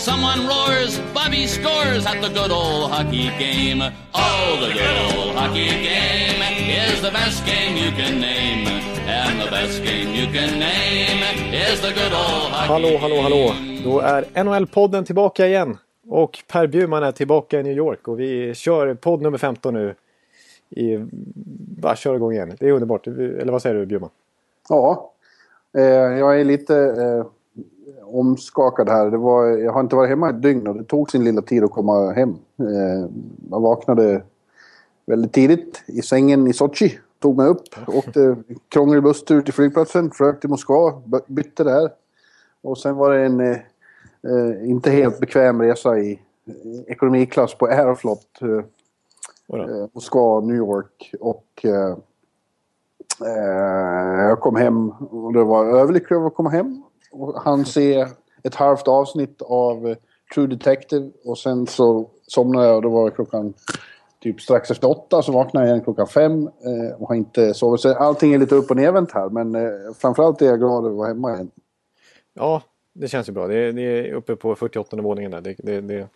Someone roars, Bobby scores at the good old hockey game. Oh, the good old hockey game is the best game you can name. And the best game you can name is the good old hockey Hallå, hallå, hallå. Då är NHL-podden tillbaka igen. Och Per Bjurman är tillbaka i New York och vi kör podd nummer 15 nu. I, bara kör igång igen. Det är underbart. Eller vad säger du Bjurman? Ja, eh, jag är lite eh, omskakad här. Det var, jag har inte varit hemma ett dygn och det tog sin lilla tid att komma hem. Eh, jag vaknade väldigt tidigt i sängen i Sochi. Tog mig upp, åkte krånglig busstur till flygplatsen, flög till Moskva, by- bytte där. Och sen var det en eh, eh, inte helt bekväm resa i ekonomiklass på Aeroflot. Eh, eh, Moskva, New York och eh, eh, jag kom hem och det var överlycklig över att komma hem. Han se ett halvt avsnitt av True Detective och sen så somnade jag och det var klockan typ strax efter åtta så vaknade jag igen klockan fem eh, och har inte sovit. Så allting är lite upp och nervänt här men eh, framförallt är jag glad över att vara hemma igen. Ja, det känns ju bra. Det är, det är uppe på 48 våningen där. Det, det, det,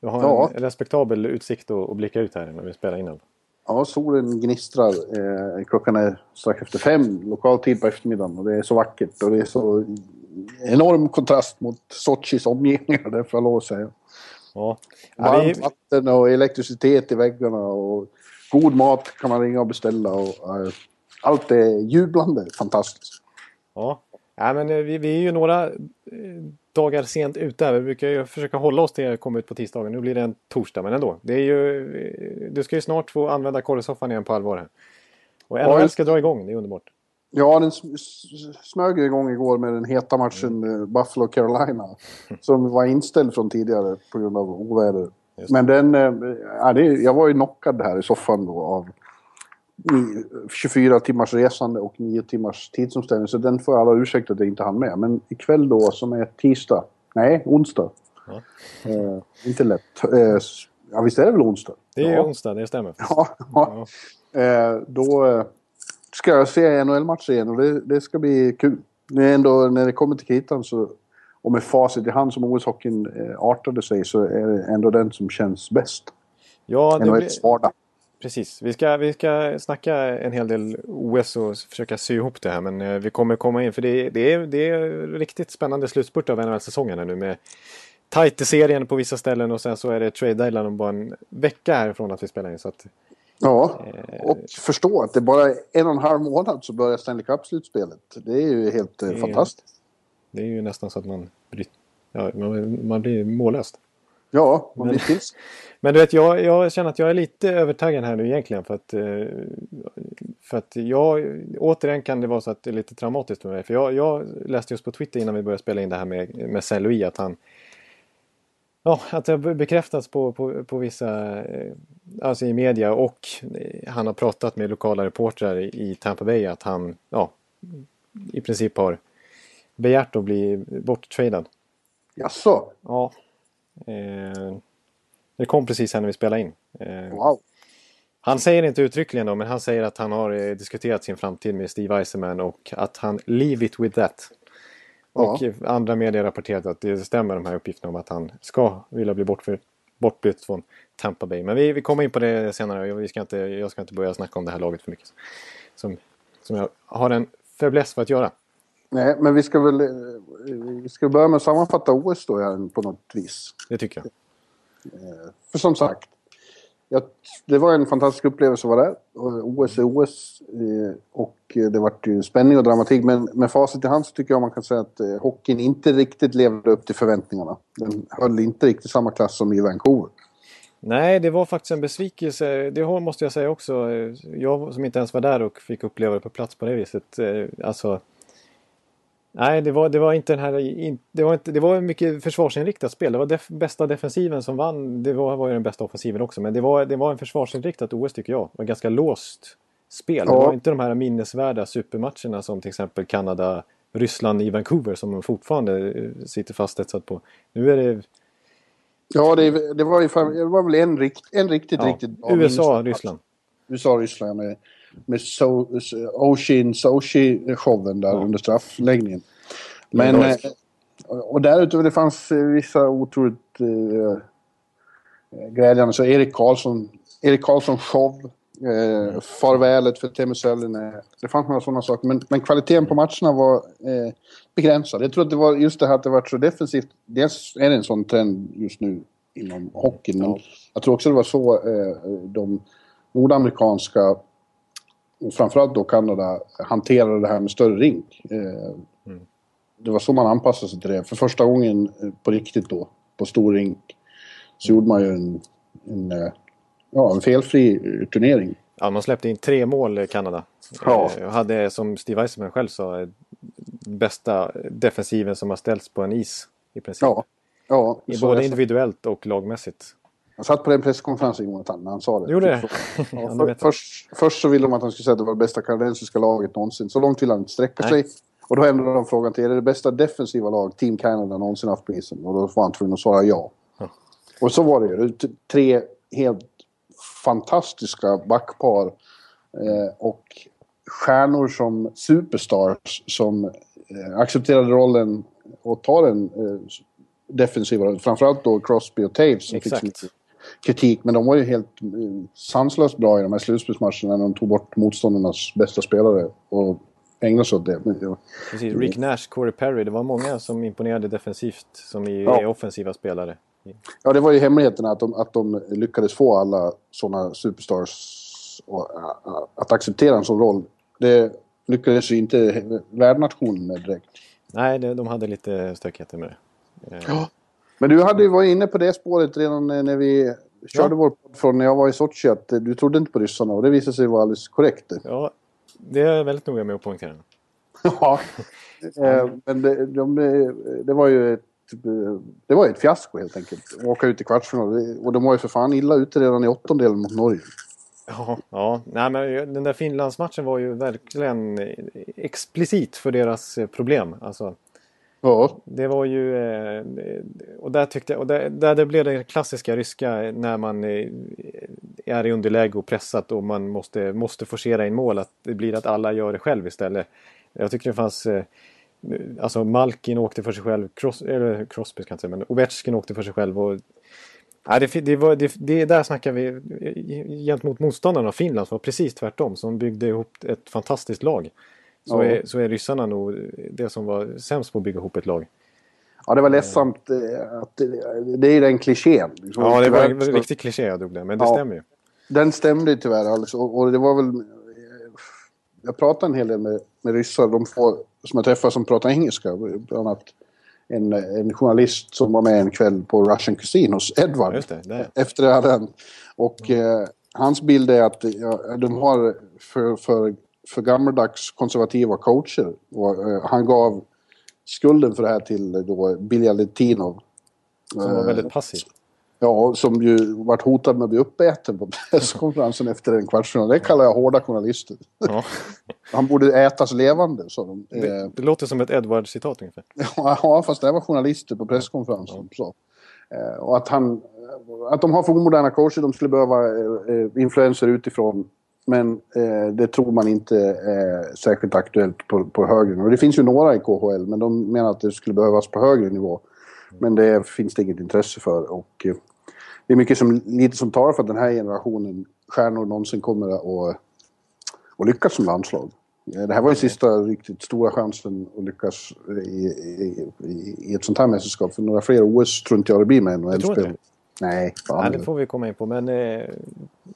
du har Ja. en respektabel utsikt att, att blicka ut här när vi spelar in den. Ja, solen gnistrar. Eh, klockan är strax efter fem lokal tid på eftermiddagen och det är så vackert och det är så enorm kontrast mot Sochis omgivningar, det får jag lov att säga. Ja. Varmt vatten och elektricitet i väggarna och god mat kan man ringa och beställa och eh, allt är jublande fantastiskt. ja. Ja, men eh, vi, vi är ju några eh, dagar sent ute. Vi brukar ju försöka hålla oss till att komma ut på tisdagen. Nu blir det en torsdag, men ändå. Det är ju, eh, du ska ju snart få använda korrsoffan igen på allvar. Här. Och Ja, NHL ska dra igång, det är underbart. Ja, den smög igång igår med den heta matchen Mm. Buffalo-Carolina. Som var inställd från tidigare på grund av oväder. Men den... Ja, det, jag var ju knockad här i soffan då av 24 timmars resande och 9 timmars tidsomställning. Så den får alla ursäkta att jag inte hann med. Men ikväll då som är tisdag. Nej, onsdag. Ja. Eh, inte lätt. Eh, ja, visst är det väl onsdag? Det är ja. onsdag, det stämmer. Ja, ja. Eh, då eh, ska jag se NHL-matcher igen och det, det ska bli kul. Det är ändå, när det kommer till kritan så, och med facit i hand som OS-hockeyn eh, artade sig så är det ändå den som känns bäst. Ja, det blir, NHLs vardag. Precis. Vi ska, vi ska snacka en hel del OS och försöka sy ihop det här. Men eh, vi kommer komma in, för det, det, är, det är riktigt spännande slutspurt av NHL-säsongen nu med tajt i serien på vissa ställen och sen så är det trade deadline om bara en vecka härifrån att vi spelar in. Så att, Ja, Eh. och förstå att det bara är en och en halv månad så börjar Stanley Cup-slutspelet. Det är ju helt eh, Det är- fantastiskt. det är ju nästan så att man, bryt, ja, man, man blir mållöst. Ja, man Men- blir tills. Men du vet, jag, jag känner att jag är lite övertaggad här nu egentligen. För att, eh, för att jag, återigen kan det vara så att det är lite traumatiskt för mig. För jag, jag läste just på Twitter innan vi började spela in det här med, med Saint Louis att han Ja, att det har bekräftats på, på, på vissa, eh, alltså i media och eh, han har pratat med lokala reportrar i i Tampa Bay att han, ja, i princip har begärt att bli borttradad. Jaså? Ja. Eh, det kom precis här när vi spelade in. Eh, Wow. han säger inte uttryckligen då, men han säger att han har eh, diskuterat sin framtid med Steve Eisenman och att han leave it with that. Och Ja. andra medier rapporterat att det stämmer de här uppgifterna om att han ska vilja bli bortför, bortbytt från Tampa Bay. Men vi, vi kommer in på det senare. Jag, vi ska inte, jag ska inte börja snacka om det här laget för mycket. Som, som jag har en fäbless för att göra. Nej, men vi ska väl... eh, Vi ska börja med att sammanfatta OS då på något vis. Det tycker jag. För som sagt, jag, det var en fantastisk upplevelse att vara där. OS är OS eh, och det vart ju spänning och dramatik. Men med facit i hand så tycker jag man kan säga att eh, hockeyn inte riktigt levde upp till förväntningarna. Den höll inte riktigt samma klass som i Vancouver. Nej, det var faktiskt en besvikelse. Det måste jag säga också. Jag som inte ens var där och fick uppleva det på plats på det viset. eh, Alltså, nej, det var, det var inte den här... Det var, inte, det var mycket försvarsinriktat spel. Det var def, bästa defensiven som vann. Det var, var ju den bästa offensiven också. Men det var, det var en försvarsinriktat OS tycker jag. Det var ganska låst spel. Ja. Det var inte de här minnesvärda supermatcherna som till exempel Kanada, Ryssland i Vancouver som man fortfarande eh, sitter fastetsat på. Nu är det... Ja, det, det, var, ju, det var väl en, rikt, en riktigt, ja. riktigt bra USA, Ryssland. USA, Ryssland med, med so, Oshin Sochi-showen där ja. under straffläggningen. Men... Eh, och därutöver det fanns vissa otroligt eh, glädjande. Så Erik Karlsson, Erik Karlsson show Eh, farvälet för Teemu Selänne. Det fanns några sådana saker. Men, men kvaliteten på matcherna var eh, begränsad. Jag tror att det var just det här att det var så defensivt. Dels är det en sån trend just nu inom hockeyn. Men jag tror också det var så eh, de nordamerikanska och framförallt då Kanada hanterade det här med större rink. Eh, mm. Det var så man anpassade sig till det. För första gången eh, på riktigt då, på stor rink, så gjorde man ju en, en eh, ja, en felfri turnering. Ja, man släppte in tre mål i Kanada. Ja. Och hade, som Steve Eisenman själv sa, bästa defensiven som har ställts på en is i princip. Ja. Ja, Både individuellt och lagmässigt. Jag satt på den presskonferensen Jonathan när han sa det. Gjorde det? Ja, för, först, först så ville de att han skulle säga att det var det bästa kanadensiska laget någonsin. Så långt ville han inte sträcka Nej. sig. Och då ändrade de frågan till, är det det bästa defensiva lag Team Canada någonsin haft på isen? Och då var han tvungen att svara ja. ja. Och så var det ju. Tre helt fantastiska backpar. Eh, och stjärnor som superstars som eh, accepterade rollen och tar en eh, defensiv roll. Framförallt då Crosby och Taves som Exakt. fick kritik. Men de var ju helt eh, sanslöst bra i de här slutspelsmatcherna när de tog bort motståndarnas bästa spelare. Och ägnade sig åt det. Precis, Rick Nash, Corey Perry. Det var många som imponerade defensivt som är ja. offensiva spelare. Ja, det var ju hemligheten att de, att de lyckades få alla sådana superstars att acceptera en sån roll. Det lyckades ju inte värdnationen med direkt. Nej, de hade lite stökigheter med det. Ja. Men du hade ju varit inne på det spåret redan när vi körde ja. vår podd från när jag var i Sochi att du trodde inte på ryssarna och det visade sig vara alldeles korrekt. Ja, det är jag väldigt noga med att poängtera. ja, eh, men det, de, det var ju ett det var ett fiasko helt enkelt. Åka ut i kvartsfinal. Och de var ju för fan illa ute redan i åttondelen mot Norge. Ja, ja. Nej, men den där Finlandsmatchen var ju verkligen explicit för deras problem. Alltså, ja. Det var ju... Eh, och där tyckte jag... Och där, där det blev det klassiska ryska när man är i underläge och pressat och man måste, måste forcera in mål. Att det blir att alla gör det själv istället. Jag tycker det fanns eh, Alltså Malkin åkte för sig själv, Cross, eller Crosby kan jag säga, men Ovechkin åkte för sig själv. Och, Nej, det, det, var, det, det, där snackar vi eh, gentemot motståndarna. Finland var precis tvärtom, som byggde ihop ett fantastiskt lag. Så, är, så är ryssarna nog det som var sämst på att bygga ihop ett lag. Ja, det var ledsamt eh, att det är den klichén. Liksom. Ja, det var en riktig kliché jag drog det, men det ja, stämmer ju. Den stämde tyvärr alltså, och det var väl... Jag pratade en hel del med, med ryssar, de får som jag träffade som pratar engelska. Bland annat en, en journalist som var med en kväll på Russian Cuisine hos Edward. Det, det. Efter det hade han. Och eh, hans bild är att ja, de har för, för, för gammaldags konservativa coacher. Och, eh, han gav skulden för det här till då Bilja Letinov. Som var väldigt passiv. Ja, som ju vart hotad med att bli uppäten på presskonferensen efter en kvartsfinal. Det kallar jag hårda journalister. Ja. Han borde ätas levande, sa de. Det, eh, det låter som ett Edward-citat ungefär. Ja, fast det var journalister på presskonferensen. Ja. Så. Eh, och att, han, att de har för omoderna coacher, de skulle behöva eh, influenser utifrån. Men det tror man inte är särskilt aktuellt på, på högre nivå. Det finns ju några i KHL, men de menar att det skulle behövas på högre nivå. Men det finns det inget intresse för. Och eh, det är mycket som, lite som talar för att den här generationen stjärnor någonsin kommer att, att lyckas som landslag. Det här var ju sista riktigt stora chansen att lyckas i, i, i ett sånt här mästerskap. För några fler OS tror inte jag det blir med NHL-spel. Nej, Nej, det får vi komma in på. Men eh,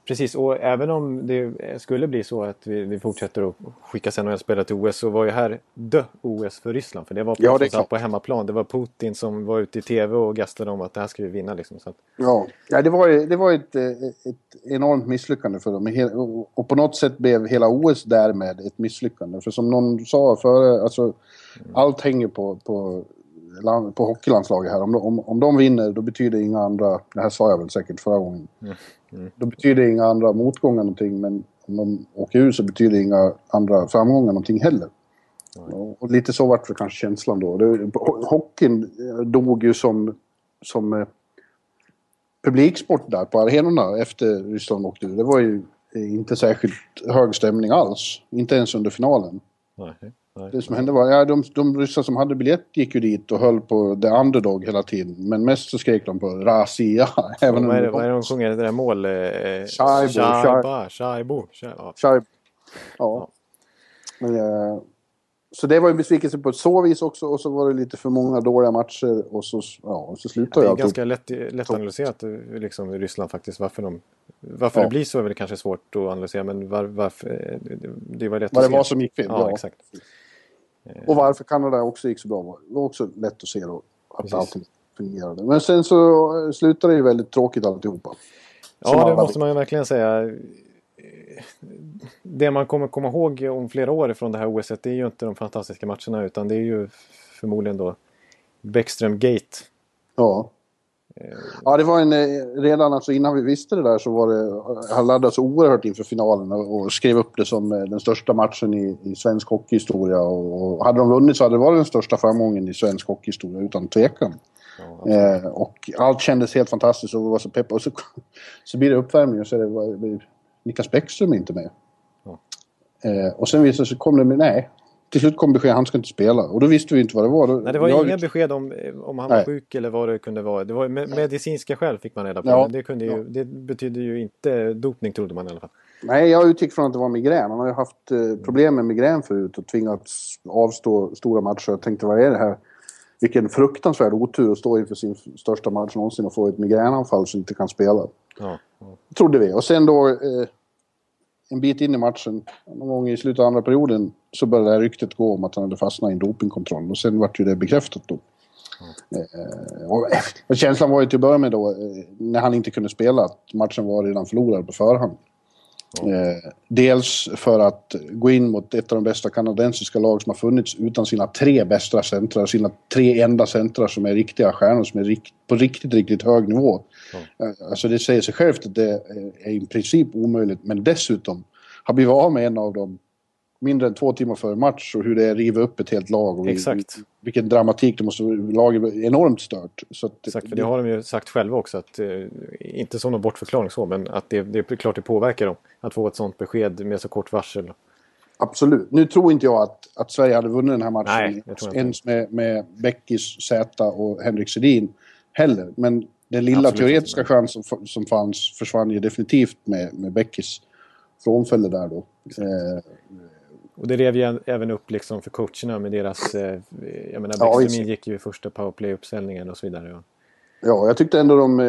precis, och även om det skulle bli så att vi, vi fortsätter att skicka NHL-spelare till OS så var ju här dö OS för Ryssland. För det var på, ja, det på hemmaplan. Det var Putin som var ute i TV och gastade om att det här skulle vi vinna. Liksom, så att... ja. ja, det var, det var ett, ett enormt misslyckande för dem. Och på något sätt blev hela OS därmed ett misslyckande. För som någon sa före, alltså, mm. allt hänger på, på på hockeylandslaget här. Om de, om, om de vinner då betyder inga andra, det här sa jag väl säkert förra gången. Mm. Mm. Då betyder inga andra motgångar någonting men om de åker ur så betyder inga andra framgångar någonting heller. Och, och lite så vart det kanske känslan då. Det, ho- hockeyn eh, dog ju som, som eh, publiksport där på arenorna efter Ryssland åkte ur. Det var ju eh, inte särskilt hög stämning alls. Inte ens under finalen. Nej, nej. Det som hände var, ja, de, de ryssar som hade biljett gick ju dit och höll på the underdog hela tiden. Men mest så skrek de på Razia. Även vad, är det, vad är det de sjunger? Det där mål... Eh, Shaibo, Shaibo. Shai- ja. Ja. Men, eh, så det var en besvikelse på så vis också. Och så var det lite för många dåliga matcher. Och så, ja, och så Det slutade är jag. ganska lätt, lätt analyserat eh, liksom, Ryssland faktiskt. Varför, de, varför Ja. det blir så är väl kanske svårt att analysera. Men var, varför... eh, Det, det var lätt Vad det var som gick fel. Ja, exakt. Och varför Kanada också gick så bra var det också lätt att se då. Att Precis. allting fungerade. Men sen så eh, slutade det ju väldigt tråkigt alltihopa. Som Ja, det måste man ju verkligen säga. Det man kommer komma ihåg om flera år från det här OS det är ju inte de fantastiska matcherna utan det är ju förmodligen då Bäckström Gate. Ja. Ja, det var en... eh, Redan alltså innan vi visste det där så var det... Han laddade så oerhört inför finalen och, och skrev upp det som eh, den största matchen i, i svensk hockeyhistoria. Och, och hade de vunnit så hade det varit den största framgången i svensk hockeyhistoria utan tvekan. Ja, Eh, och allt kändes helt fantastiskt och vi var så peppade. Och så, så blir det uppvärmning och så är det... var- Niklas Bäckström är inte med. Ja. Eh, och sen visade det sig, kom det med... Nej. Till slut kom besked han ska inte spela. Och då visste vi inte vad det var. Nej, det var jag- inga besked om, om han Nej. var sjuk eller vad det kunde vara. Det var me- medicinska skäl fick man reda på. Ja. Det, kunde ju, det betyder ju inte dopning trodde man i alla fall. Nej, jag utgick från att det var migrän. Han har ju haft eh, problem med migrän förut och tvingats avstå stora matcher. Jag tänkte, vad är det här? Vilken fruktansvärd otur att stå inför sin största match någonsin och få ett migränanfall så inte kan spela. Ja, ja. Trodde vi. Och sen då eh, en bit in i matchen, någon gång i slutet av andra perioden, så började det här ryktet gå om att han hade fastnat i en dopingkontroll. Och sen vart ju det bekräftat då. Eh, och, och känslan var ju till att börja med då, eh, när han inte kunde spela, att matchen var redan förlorad på förhand. Eh, dels för att gå in mot ett av de bästa kanadensiska lag som har funnits utan sina tre bästa centrar, sina tre enda centrar som är riktiga stjärnor som är på riktigt, riktigt hög nivå. Eh, alltså det säger sig självt att det är i princip omöjligt, men dessutom har blivit av med en av dem mindre än två timmar före match och hur det riva upp ett helt lag. Och Exakt. Vilken dramatik det måste Laget är enormt stört. Så att, Exakt, för det har de ju sagt själva också. Att, eh, inte som någon bortförklaring så, men att det, det är klart det påverkar dem. Att få ett sånt besked med så kort varsel. Absolut. Nu tror inte jag att, att Sverige hade vunnit den här matchen Nej, ens med, med Beckis, Zäta och Henrik Sedin heller. Men den lilla Absolut teoretiska inte. chans som, som fanns försvann ju definitivt med, med Beckis frånfälle där då. Eh, Och det rev ju även upp liksom för coacherna med deras... Eh, jag menar, Ja, Bäckström ingick ju i första powerplay-uppställningen och så vidare. Ja. ja, jag tyckte ändå de... Eh,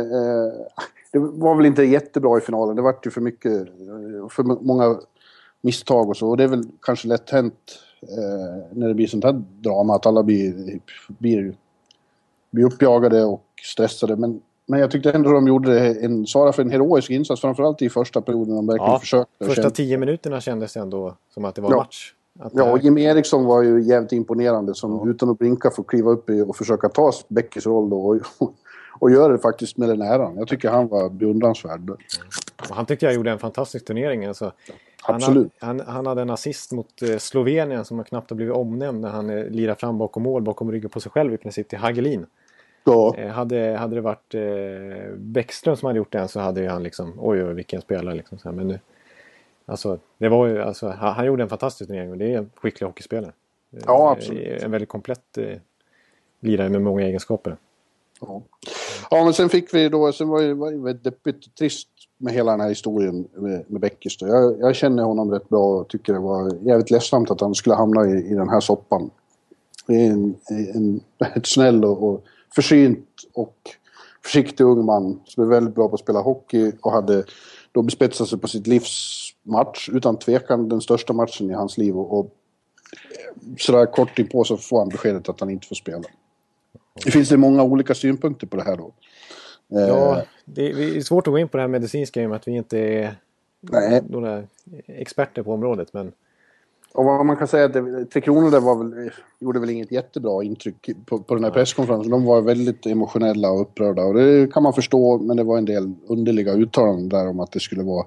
det var väl inte jättebra i finalen. Det vart ju för mycket... För många misstag och så. Och det är väl kanske lätt hänt eh, när det blir sånt här drama att alla blir, blir, blir uppjagade och stressade. Men, men jag tyckte ändå de gjorde en, svara för en heroisk insats. Framförallt i första perioden de verkligen Ja, försökte. Första tio minuterna kändes ändå som att det var Ja. match. Att, Ja, och eh, Jim Eriksson var ju jävligt imponerande som Ja. utan att blinka får kliva upp och försöka ta Beckis roll då och, och göra det faktiskt med den äran. Jag tycker han var beundransvärd. och han tyckte jag gjorde en fantastisk turnering. Alltså, han, Absolut. Han, han hade en assist mot eh, Slovenien som knappt har blivit omnämnd när han eh, lirar fram bakom mål, bakom ryggen på sig själv i princip till Hagelin. Ja, Eh, hade, hade det varit eh, Bäckström som hade gjort den så hade ju han liksom, oj oj vilken spelare liksom. Så här, men nu, alltså, det var ju, alltså, han, han gjorde en fantastisk turnering och det är en skicklig hockeyspelare. Eh, Ja, absolut. En väldigt komplett eh, lirare med många egenskaper. ja. ja, men sen fick vi då, sen var det, var det deppigt trist med hela den här historien med, med Beckis. Då. Jag, jag känner honom rätt bra och tycker det var jävligt ledsamt att han skulle hamna i, i den här soppan. Det är en, en, ett snäll och, och försynt och försiktig ung man som är väldigt bra på att spela hockey och hade då bespetsat sig på sitt livs match. Utan tvekan den största matchen i hans liv. Och, och sådär kort inpå så får han beskedet att han inte får spela. Det finns det många olika synpunkter på det här då. Eh, Ja, det är, det är svårt att gå in på det här medicinska i och med att vi inte är Nej. några experter på området. Men Och vad man kan säga att det- Tre Kronor där var väl, gjorde väl inget jättebra intryck på, på den här presskonferensen. De var väldigt emotionella och upprörda och det kan man förstå men det var en del underliga uttalanden där om att det skulle vara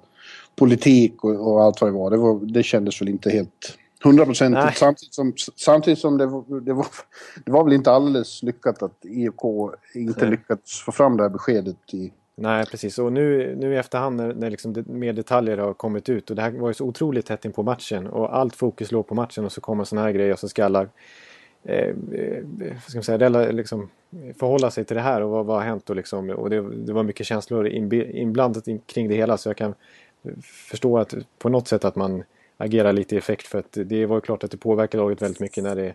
politik och, och, allt vad det var. Det, var, det kändes väl inte helt hundraprocentigt. Samtidigt som, samtidigt som det, var, det, var, det var väl inte alldeles lyckat att IOK inte Nej. lyckats få fram det här beskedet i Nej, precis. Och nu, nu i efterhand när, när liksom det, mer detaljer har kommit ut och det här var ju så otroligt tätt in på matchen och allt fokus låg på matchen och så kommer sådana här grejer och så ska alla eh, eh ska man säga, liksom, förhålla sig till det här och vad, vad har hänt och, liksom, och det, det var mycket känslor inblandat in, kring det hela så jag kan förstå att på något sätt att man agerar lite i effekt för att det var ju klart att det påverkar laget väldigt mycket när det,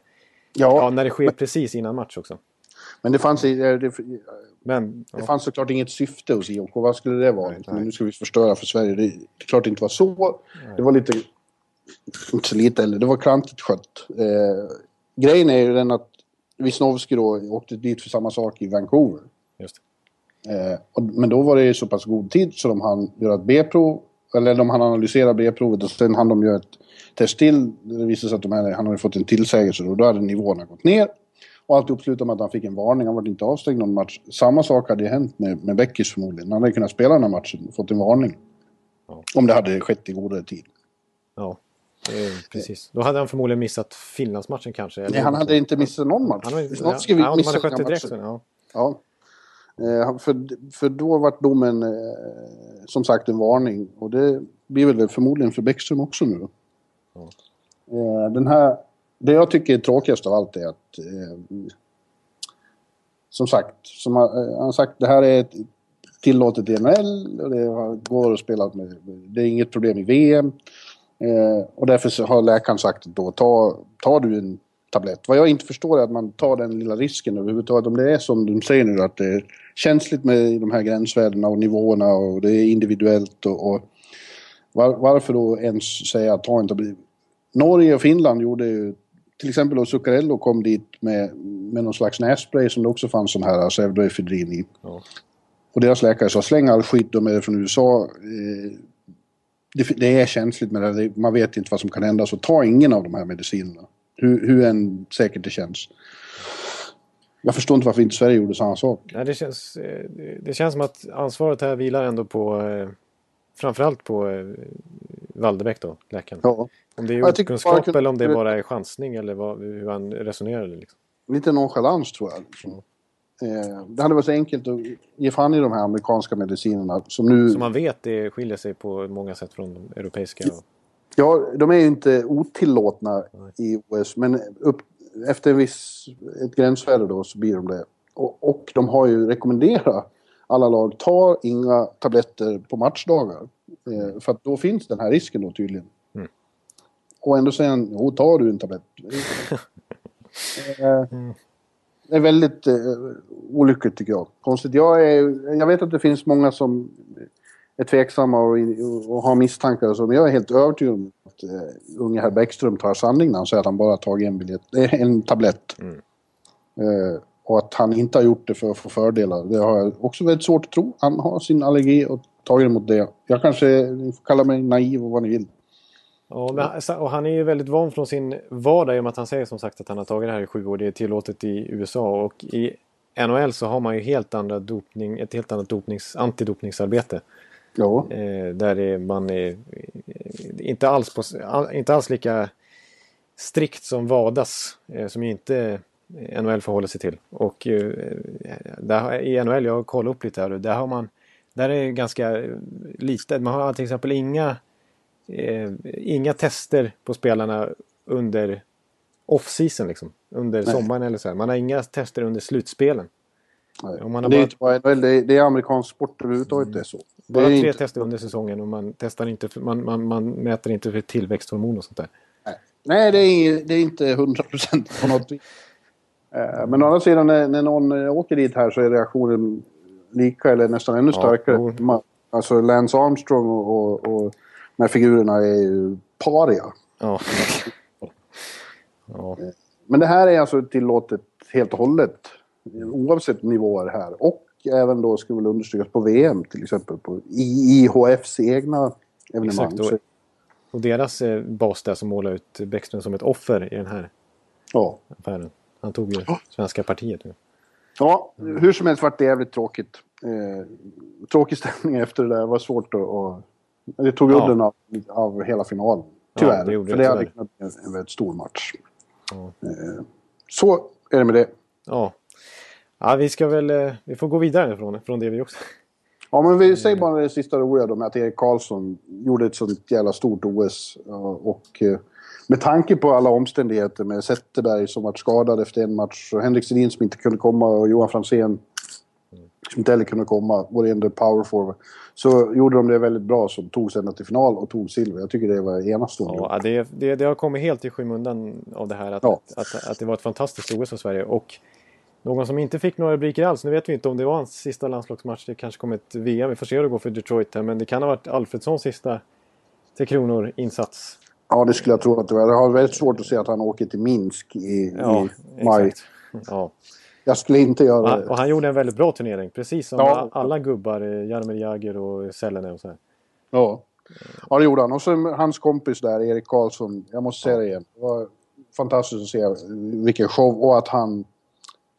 ja, ja när det sker precis innan match också. Men det fanns, det, men, ja. det fanns såklart inget syfte hos IOK. Vad skulle det vara? Nej. Men nu ska vi förstöra för Sverige. Det, är klart det inte var så. Nej. Det var lite... Inte så lite eller det var klantigt skött. Eh, grejen är ju den att Wisnowski då åkte dit för samma sak i Vancouver. Just eh, och, men då var det ju så pass god tid så de hann göra ett B-prov. Eller de hann analysera B-provet och sen hann de göra ett test till. Det visade sig att de här, han hade fått en tillsägelse och då hade nivåerna gått ner. Och alltihop slutade med att han fick en varning. Han var inte avstängd någon match. Samma sak hade hänt med, med Beckis förmodligen. Han hade kunnat spela den här matchen och fått en varning. Ja. Om det hade skett i godare tid. Ja, precis. Då hade han förmodligen missat Finlandsmatchen kanske. Nej, han hade inte missat någon match. Han hade, ja, ja, ja, missat hade skött direkt. Ja. ja. Eh, för, för då var domen eh, som sagt en varning. Och det blir väl förmodligen för Bäckström också nu. Ja. Eh, den här det jag tycker är tråkigast av allt är att... Eh, som sagt, som eh, han, sagt, det här är tillåtet i NHL och det går att spela med. Det är inget problem i VM. Eh, och därför har läkaren sagt då, ta, tar du en tablett. Vad jag inte förstår är att man tar den lilla risken överhuvudtaget. Om det är som de säger nu att det är känsligt med de här gränsvärdena och nivåerna och det är individuellt och, och var, varför då ens säga ta en tablett? Norge och Finland gjorde ju till exempel då Zuccarello kom dit med, med någon slags nässpray som det också fanns sån här pseudoefedrin i. Ja. Och deras läkare sa släng all skit, de är från USA. Eh, det, det, är känsligt med det, man vet inte vad som kan hända så ta ingen av de här medicinerna. Hur, hur än säkert det känns. Jag förstår inte varför inte Sverige gjorde samma sak. Nej, det, känns, eh, det känns som att ansvaret här vilar ändå på eh, framförallt på Waldebäck då, läkaren. Ja. Om det är okunskap kunde... eller om det bara är chansning eller vad, hur han resonerade. Liksom. Lite nonchalans tror jag. Liksom. Eh, det hade varit så enkelt att ge fan i de här amerikanska medicinerna som nu... Som man vet det skiljer sig på många sätt från de europeiska. Ja, de är ju inte otillåtna Nej. i OS men upp, efter en viss, ett gränsvärde då så blir de det. Och, och de har ju rekommenderat alla lag, ta inga tabletter på matchdagar. Eh, för att då finns den här risken då tydligen. Mm. Och ändå säger han, jo tar du en tablett. eh, det är väldigt eh, olyckligt tycker jag. Konstigt. Jag, är, jag vet att det finns många som är tveksamma och, och har misstankar och så, men jag är helt övertygad om att uh, unge herr Bäckström tar sanning när han säger att han bara tagit en biljett, en tablett. Mm. Uh, och att han inte har gjort det för att få fördelar, det har jag också väldigt svårt att tro. Han har sin allergi och tagit emot det. Jag kanske, ni får kalla mig naiv och vad ni vill. Ja, men, och han är ju väldigt van från sin vardag i och med att han säger som sagt att han har tagit det här i sju år. Det är tillåtet i USA och i NHL så har man ju helt andra dopning, ett helt annat dopnings, antidopningsarbete. Ja. Eh, där är man är, inte, alls på, inte alls lika strikt som VADAS eh, som ju inte NHL förhåller sig till. Och eh, där, i NHL, jag har kollat upp lite här, där har man där är ganska lite. Man har till exempel inga, eh, inga tester på spelarna under off-season liksom. Under Nej. sommaren eller så här. Man har inga tester under slutspelen. Man har det, är bara... det, det är amerikansk sport överhuvudtaget det är så. Bara tre inte... tester under säsongen och man, testar inte för, man, man, man mäter inte för tillväxthormon och sånt där. Nej, Nej det, är, det är inte hundra procent på något vis. Eh, men å andra sidan när, när någon åker dit här så är reaktionen lika eller nästan ännu starkare. Ja, alltså Lance Armstrong och, och, och de här figurerna är ju paria. Ja. ja. Men det här är alltså tillåtet helt och hållet. Oavsett nivåer här. Och även då skulle väl understrykas på VM till exempel. På IHFs egna evenemang. Exakt, och, och deras eh, bas där som målar ut Bäckström som ett offer i den här ja. affären. Han tog ju svenska partiet nu. Ja, hur som helst vart det jävligt tråkigt. Eh, tråkig stämning efter det där. Det var svårt att, att Det tog Ja. udden av, av hela finalen. Tyvärr. Ja, det för det, det hade kunnat bli en, en väldigt stor match. Ja. Eh, så är det med det. Ja. ja, vi ska väl... eh, Vi får gå vidare från, från det vi också. Ja, men vi säger bara det sista roliga då med att Erik Karlsson gjorde ett sånt jävla stort OS. ja, Och eh, med tanke på alla omständigheter med Zetterberg som varit skadad efter en match och Henrik Sedin som inte kunde komma och Johan Franzén som inte heller kunde komma, vår enda power forward. Så gjorde de det väldigt bra som tog sig ända till final och tog silver. Jag tycker det var enastående. Ja, det, det, det har kommit helt i skymundan av det här att, Ja. att, att det var ett fantastiskt OS för Sverige. Och någon som inte fick några rubriker alls, nu vet vi inte om det var hans sista landslagsmatch, det kanske kommer ett VM, vi får se hur det går för Detroit här, men det kan ha varit Alfredssons sista Tre Kronor-insats. Ja, det skulle jag tro att det var. Jag har väldigt svårt att se att han åker till Minsk i, Ja, i maj. exakt. Ja. Jag skulle inte göra det. och han gjorde en väldigt bra turnering, precis som Ja. alla gubbar, eh, Jaromir Jagr och Sellene och så här. Ja. ja, det gjorde han. Och så hans kompis där, Erik Karlsson. Jag måste säga det igen. Det var fantastiskt att se vilken show. Och att han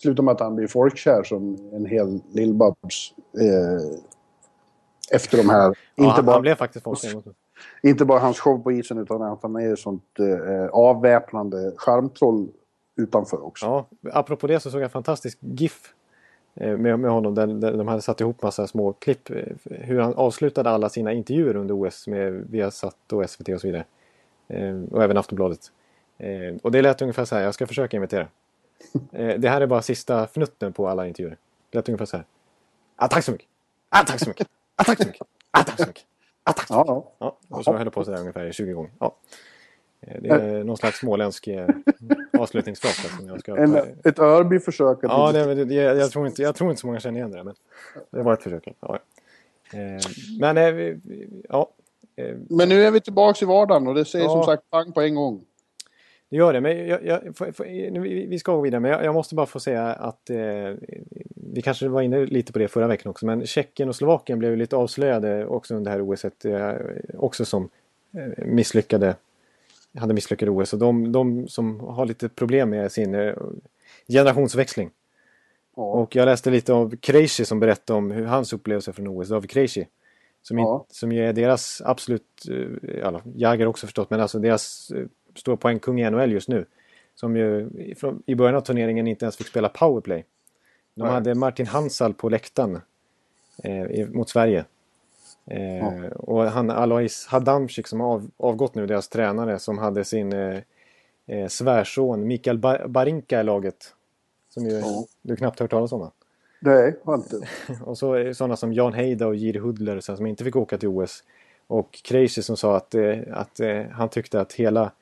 slutar med att han blir folkkär som en hel lillbabs. Eh, efter de här. Ja, inte, han, bara, han blev faktiskt folklig. Inte bara hans show på isen utan att han är ett sånt eh, avväpnande charmtroll utanför också. Ja, apropå det så såg jag en fantastisk GIF eh, med, med honom där, där de hade satt ihop massa små klipp. eh, Hur han avslutade alla sina intervjuer under OS med Viasat och SVT och så vidare. Eh, och även Aftonbladet. Och det lät ungefär så här, jag ska försöka imitera. Det här är bara sista fnutten på alla intervjuer. Det lät ungefär så här. Ah, tack så mycket! Ah, tack så mycket! Ah, tack så mycket! Ah, tack så mycket! Tack så mycket! Ja, ja. Ja, och så höll det på sådär ungefär i 20 gånger. Ja. Eh, Det är någon slags småländsk eh, avslutningsfras. här Som jag ska En, ett Örby-försök. att Ja, det, det, jag, jag, tror inte, jag tror inte så många känner igen det. Men det var ett försök. Ja. Eh, men eh, ja, eh, Men nu är vi tillbaka i vardagen och det säger Ja. som sagt pang på en gång. Det gör det. Men jag, jag, får- nu, vi ska gå vidare. Men jag, jag måste bara få säga att eh, vi kanske var inne lite på det förra veckan också. Men Tjeckien och Slovakien blev lite avslöjade också under det här OS. Eh, också som eh, misslyckade hade misslyckade OS. Och de, de som har lite problem med sin eh, generationsväxling. Ja. Och jag läste lite av Krejci som berättade om hur hans upplevelse från OS, David Krejci. Som, Ja. in, som är deras absolut, eh, alla, Jagr också förstått, men alltså deras stora poängkung i NHL just nu. Som ju i- från, i början av turneringen inte ens fick spela powerplay. De Nej. hade Martin Hansal på läktaren eh, mot Sverige. Eh, Ja. Och han Alois Hadamcik som har av, avgått nu, deras tränare, som hade sin eh, eh, svärson Mikael ba Barinka i laget. Som ju Ja. du knappt hört talas om va? Nej, har inte. Och så sådana som Jan Heida och Jiri Hudler som inte fick åka till OS. Och Krejci som sa att, eh, att eh, han tyckte att hela,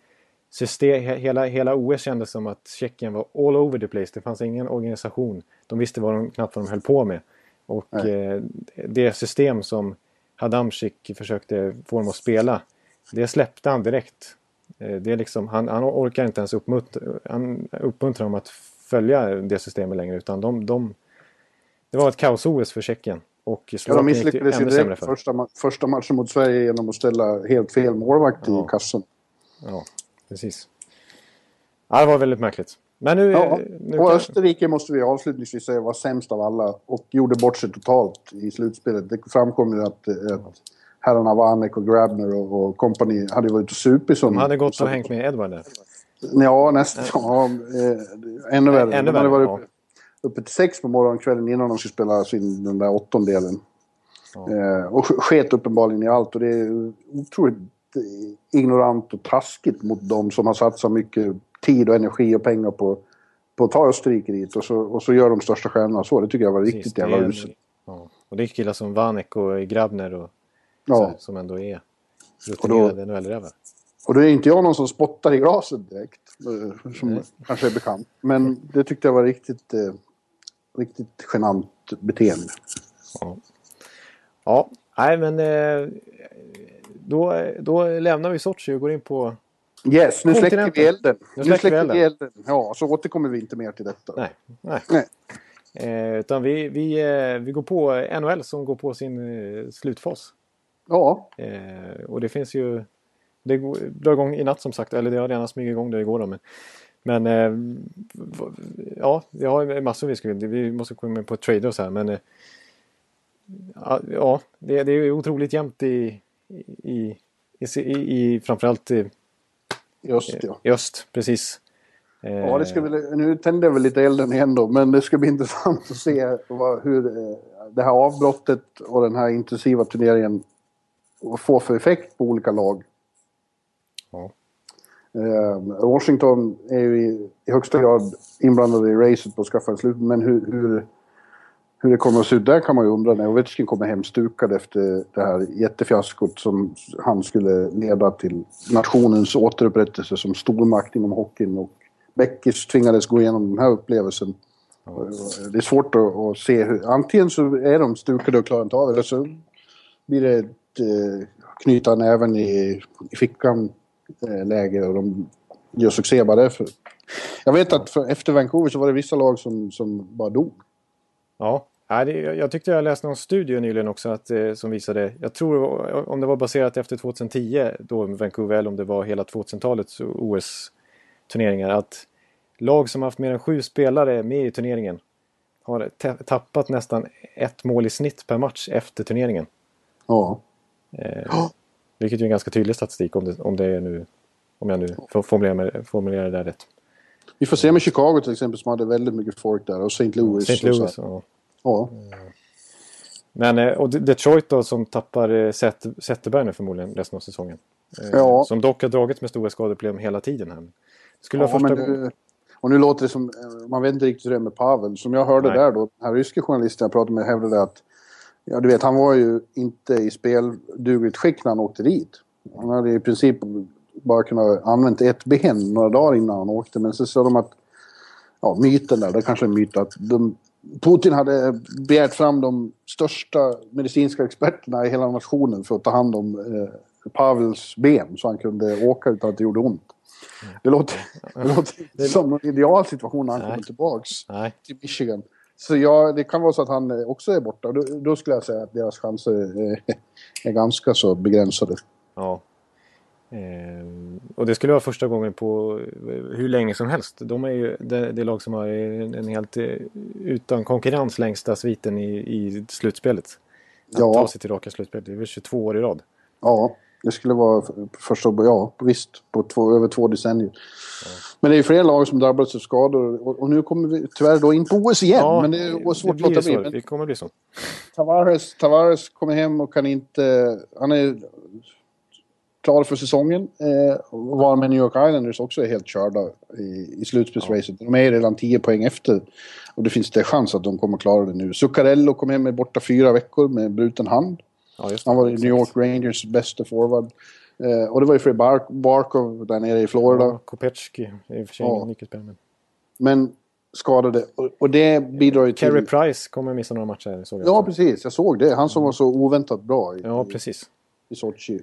system, he- hela, hela OS kändes som att Tjeckien var all over the place. Det fanns ingen organisation. De visste vad de, knappt vad de höll på med. Och eh, det system som Hadamcik försökte få dem att spela, det släppte han direkt. Eh, det är liksom, han, han orkar inte ens uppmuntra, han uppmuntrar dem att följa det systemet längre utan de, de det var ett kaos-OS för Tjeckien. Och Ja, de misslyckades ju direkt för. första, ma- första matchen mot Sverige genom att ställa helt fel målvakt Ja. i kassen. Ja, precis. Ja, det var väldigt märkligt. Men nu... Ja, nu och Österrike måste vi avslutningsvis säga var sämst av alla och gjorde bort sig totalt i slutspelet. Det framkom ju att, att herrarna Vanek och Grabner och, och company hade varit ute och supit de hade gått och hängt med Edward där. Ja, nästan. Ja, eh, ännu värre. Ännu de hade värre, varit uppe, till sex på morgonen kvällen innan de skulle spela sin, den där åttondelen. Ja. Eh, och sk- sket uppenbarligen i allt och det är otroligt eh, ignorant och taskigt mot de som har satsat mycket tid och energi och pengar på, på att ta Österrike dit och så, och så gör de största stjärnorna så. Det tycker jag var Precis, riktigt jävla uselt. Ja. Och det är killar som Vanek och Grabner och så, Ja. här, som ändå är rutinerade NHL-rävar. Och då är inte jag någon som spottar i glaset direkt. eh, Som Nej. kanske är bekant. Men det tyckte jag var riktigt, eh, riktigt genant beteende. Ja. ja, nej men eh, då, då lämnar vi Sochi och går in på... Yes, nu släcker vi elden. Nu Nu släcker släcker, vi vi elden. elden. Ja, så återkommer vi inte mer till detta. Nej, nej. Nej. Eh, utan vi, vi, eh, vi går på NHL som går på sin eh, slutfas. Ja, Eh, och det finns ju... Det drar igång i natt som sagt, eller det har redan smugit igång det igår då. Men, men eh, ja, vi har massor vi ska... Vi måste komma in på trader och så här men... Eh, ja, ja, det, det är otroligt jämnt i, i, i, i, i framförallt i, öst, ja. i öst. Precis. Ja, det ska väl, nu tände jag väl lite elden igen då, men det ska bli intressant att se vad, hur eh, det här avbrottet och den här intensiva turneringen får för effekt på olika lag. Ja. Eh, Washington är ju i, i högsta grad inblandade i racet på att skaffa en slut, men hur, hur, hur det kommer att se ut där kan man ju undra när Ovechkin kommer hem stukad efter det här jättefiaskot som han skulle leda till nationens återupprättelse som stormakt inom hockeyn. Och Beckis tvingades gå igenom den här upplevelsen. Det är svårt att, att se hur... Antingen så är de stukade och klarar inte av det, eller så blir det ett eh, knyta näven i, i fickan eh, och de gör succé bara därför. Jag vet att för, efter Vancouver så var det vissa lag som, som bara dog. Ja, jag tyckte jag läste någon studie nyligen också att, eh, som visade, jag tror om det var baserat efter 2010 då Vancouver eller om det var hela 2000-talets OS-turneringar att lag som haft mer än sju spelare med i turneringen har tappat nästan ett mål i snitt per match efter turneringen. Ja. Eh, vilket är en ganska tydlig statistik om det, om det är nu, om jag nu formulerar, formulerar det där rätt. Vi får se med Chicago till exempel som hade väldigt mycket folk där och St. Louis. St. Louis, ja. ja. Men, eh, och Detroit då som tappar eh, Zetterberg nu förmodligen resten av säsongen. Eh, Ja. Som dock har dragits med stora skadeproblem hela tiden här. Skulle Ja, första men och nu låter det som, man vet inte riktigt hur det är med Pavel. Som jag hörde Nej. där då, den här ryska journalisten jag pratade med hävdade att, ja du vet han var ju inte i speldugligt skick när han åkte dit. Han hade i princip bara kunnat använt ett ben några dagar innan han åkte. Men så sa de att, ja myten där, det kanske är en myt att de, Putin hade begärt fram de största medicinska experterna i hela nationen för att ta hand om eh, Pavels ben så han kunde åka utan att det gjorde ont. Det låter, det låter inte som någon ideal situation när han Nej. kommer tillbaks Nej, till Michigan. Så ja, det kan vara så att han eh, också är borta. Då, då skulle jag säga att deras chanser är, är ganska så begränsade. ja. Ehm, och det skulle vara första gången på eh, hur länge som helst. De är ju det, det lag som har en, en helt eh, utan konkurrens längsta sviten i, i slutspelet. Att Ja. ta sig till raka slutspel. Det är väl 22 år i rad. Ja, det skulle vara första, ja visst, på två, över två decennier. Men det är ju fler lag som drabbats av skador och, och nu kommer vi tyvärr då in på OS igen. men det är svårt att blir låta bli. Det kommer bli så. Tavares, Tavares kommer hem och kan inte... Han är klar för säsongen. Eh, var med New York Islanders också är helt körda i, i slutspelsracet. De är redan 10 poäng efter. Och det finns det chans att de kommer klara det nu. Zuccarello kom hem med borta fyra veckor med bruten hand. Ja. Han var i New York Rangers bästa forward. Eh, och det var ju Fred Bar- Barkov där nere i Florida. Ja, Kopecki i och för sig Ja. ingen nyckelspelare. men- skadade. Och, och det bidrar ju till... Carey Price kommer missa några matcher. Såg jag Ja, precis. Jag såg det. Han som var så oväntat bra i, Ja, precis. i Sochi.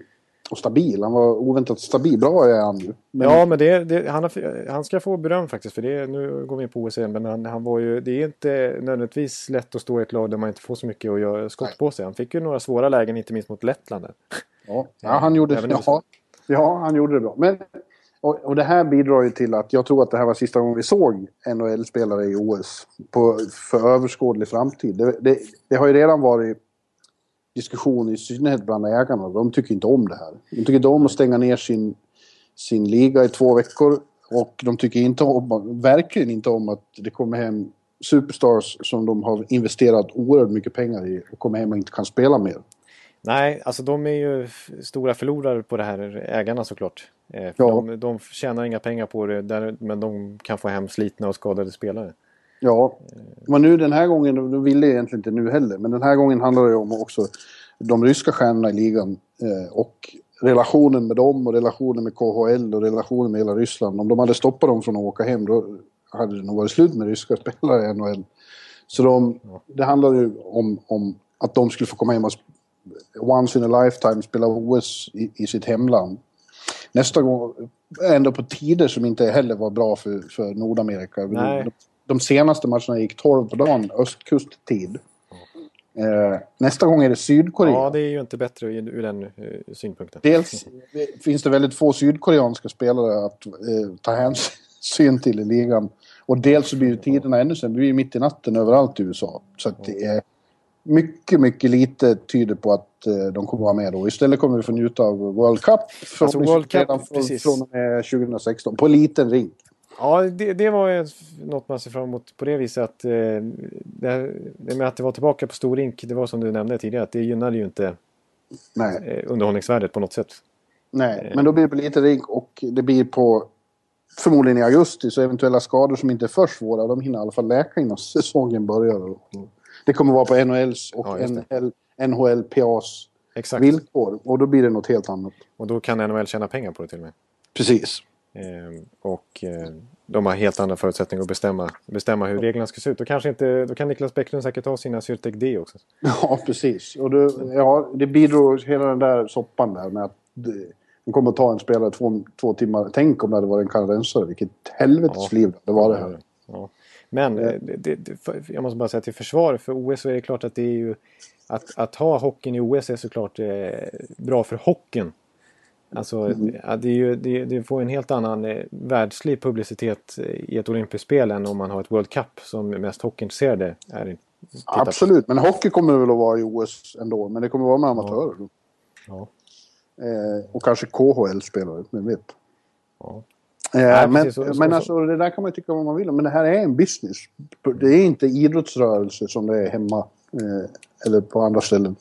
Och stabil. Han var oväntat stabil. Bra är han ju. Men, Ja, men det, det, han, har, han ska få beröm faktiskt. För det, nu går vi in på OS igen. Men han, han var ju, det är inte nödvändigtvis lätt att stå i ett lag där man inte får så mycket att göra skott på sig. Han fick ju några svåra lägen, inte minst mot Lettland. Ja, ja, han gjorde i ja, ja, han gjorde det bra. Men, och, och det här bidrar ju till att jag tror att det här var sista gången vi såg NHL-spelare i OS på, för överskådlig framtid. Det, det, det har ju redan varit diskussion i synnerhet bland ägarna. De tycker inte om det här. De tycker inte om att stänga ner sin, sin liga i två veckor. Och de tycker inte om, verkligen inte om att det kommer hem superstars som de har investerat oerhört mycket pengar i och kommer hem och inte kan spela mer. Nej, alltså de är ju stora förlorare på det här, ägarna såklart. Eh, för Ja. de, de tjänar inga pengar på det, där, men de kan få hem slitna och skadade spelare. Ja, men nu den här gången, de ville egentligen inte nu heller, men den här gången handlar det om också de ryska stjärnorna i ligan eh, och relationen med dem och relationen med KHL och relationen med hela Ryssland. Om de hade stoppat dem från att åka hem då hade det nog varit slut med ryska spelare i NHL. Så de, det handlar ju om, om att de skulle få komma hem och once in a lifetime spela OS i, i sitt hemland. Nästa gång, ändå på tider som inte heller var bra för, för Nordamerika. Nej. De, senaste matcherna gick 12 på dagen, östkusttid. Eh, nästa gång är det Sydkorea. Ja, det är ju inte bättre ur den eh, synpunkten. Dels finns det väldigt få sydkoreanska spelare att eh, ta hänsyn till i ligan. Och dels så blir ju tiderna ännu sämre. Vi är mitt i natten överallt i USA. Så att det är, mycket, mycket lite tyder på att eh, de kommer vara med då. Istället kommer vi få njuta av World Cup, Alltså, World Cup, från, precis. från och med 2016, på liten rink. Ja, det, det var ju något man ser fram emot på det viset att eh, det, här- det med att det var tillbaka på stor rink, det var som du nämnde tidigare, att det gynnade ju inte Nej, eh, underhållningsvärdet på något sätt. nej. men då blir det på liten rink och det blir på förmodligen i augusti, så eventuella skador som inte är för svåra, de hinner i alla fall läka innan säsongen börjar. Det kommer vara på NHLs och Ja. NHL, NHLPAs Exakt. villkor och då blir det något helt annat. Och då kan NHL tjäna pengar på det till och med. Precis. Eh, och eh, de har helt andra förutsättningar att bestämma, bestämma hur reglerna ska se ut. Då, kanske inte, då kan Niklas Bäcklund säkert ha sina Syrtek D också. Ja, precis. Och det, ja, det bidrog hela den där soppan där med att det, de kommer att ta en spelare två, två timmar. Tänk om det hade varit en kanadensare. Vilket helvetes Ja. liv det var det här. Ja. Men eh, det, det, jag måste bara säga till försvar för OS så är det klart att det är ju att, att ha hockeyn i OS är såklart eh, bra för hockeyn. Alltså, Mm. ja, det, ju, det, det får en helt annan eh, världslig publicitet eh, i ett olympiskt spel än om man har ett World Cup som mest hockeyintresserade är. på. Absolut, men hockey kommer det väl att vara i OS ändå. Men det kommer att vara med amatörer. då. Ja. Eh, och kanske KHL-spelare, vem vet. Ja. Eh, Nej, men precis, så- så- men så- alltså, det där kan man tycka vad man vill. Men det här är en business. Det är inte idrottsrörelse som det är hemma eh, eller på andra ställen.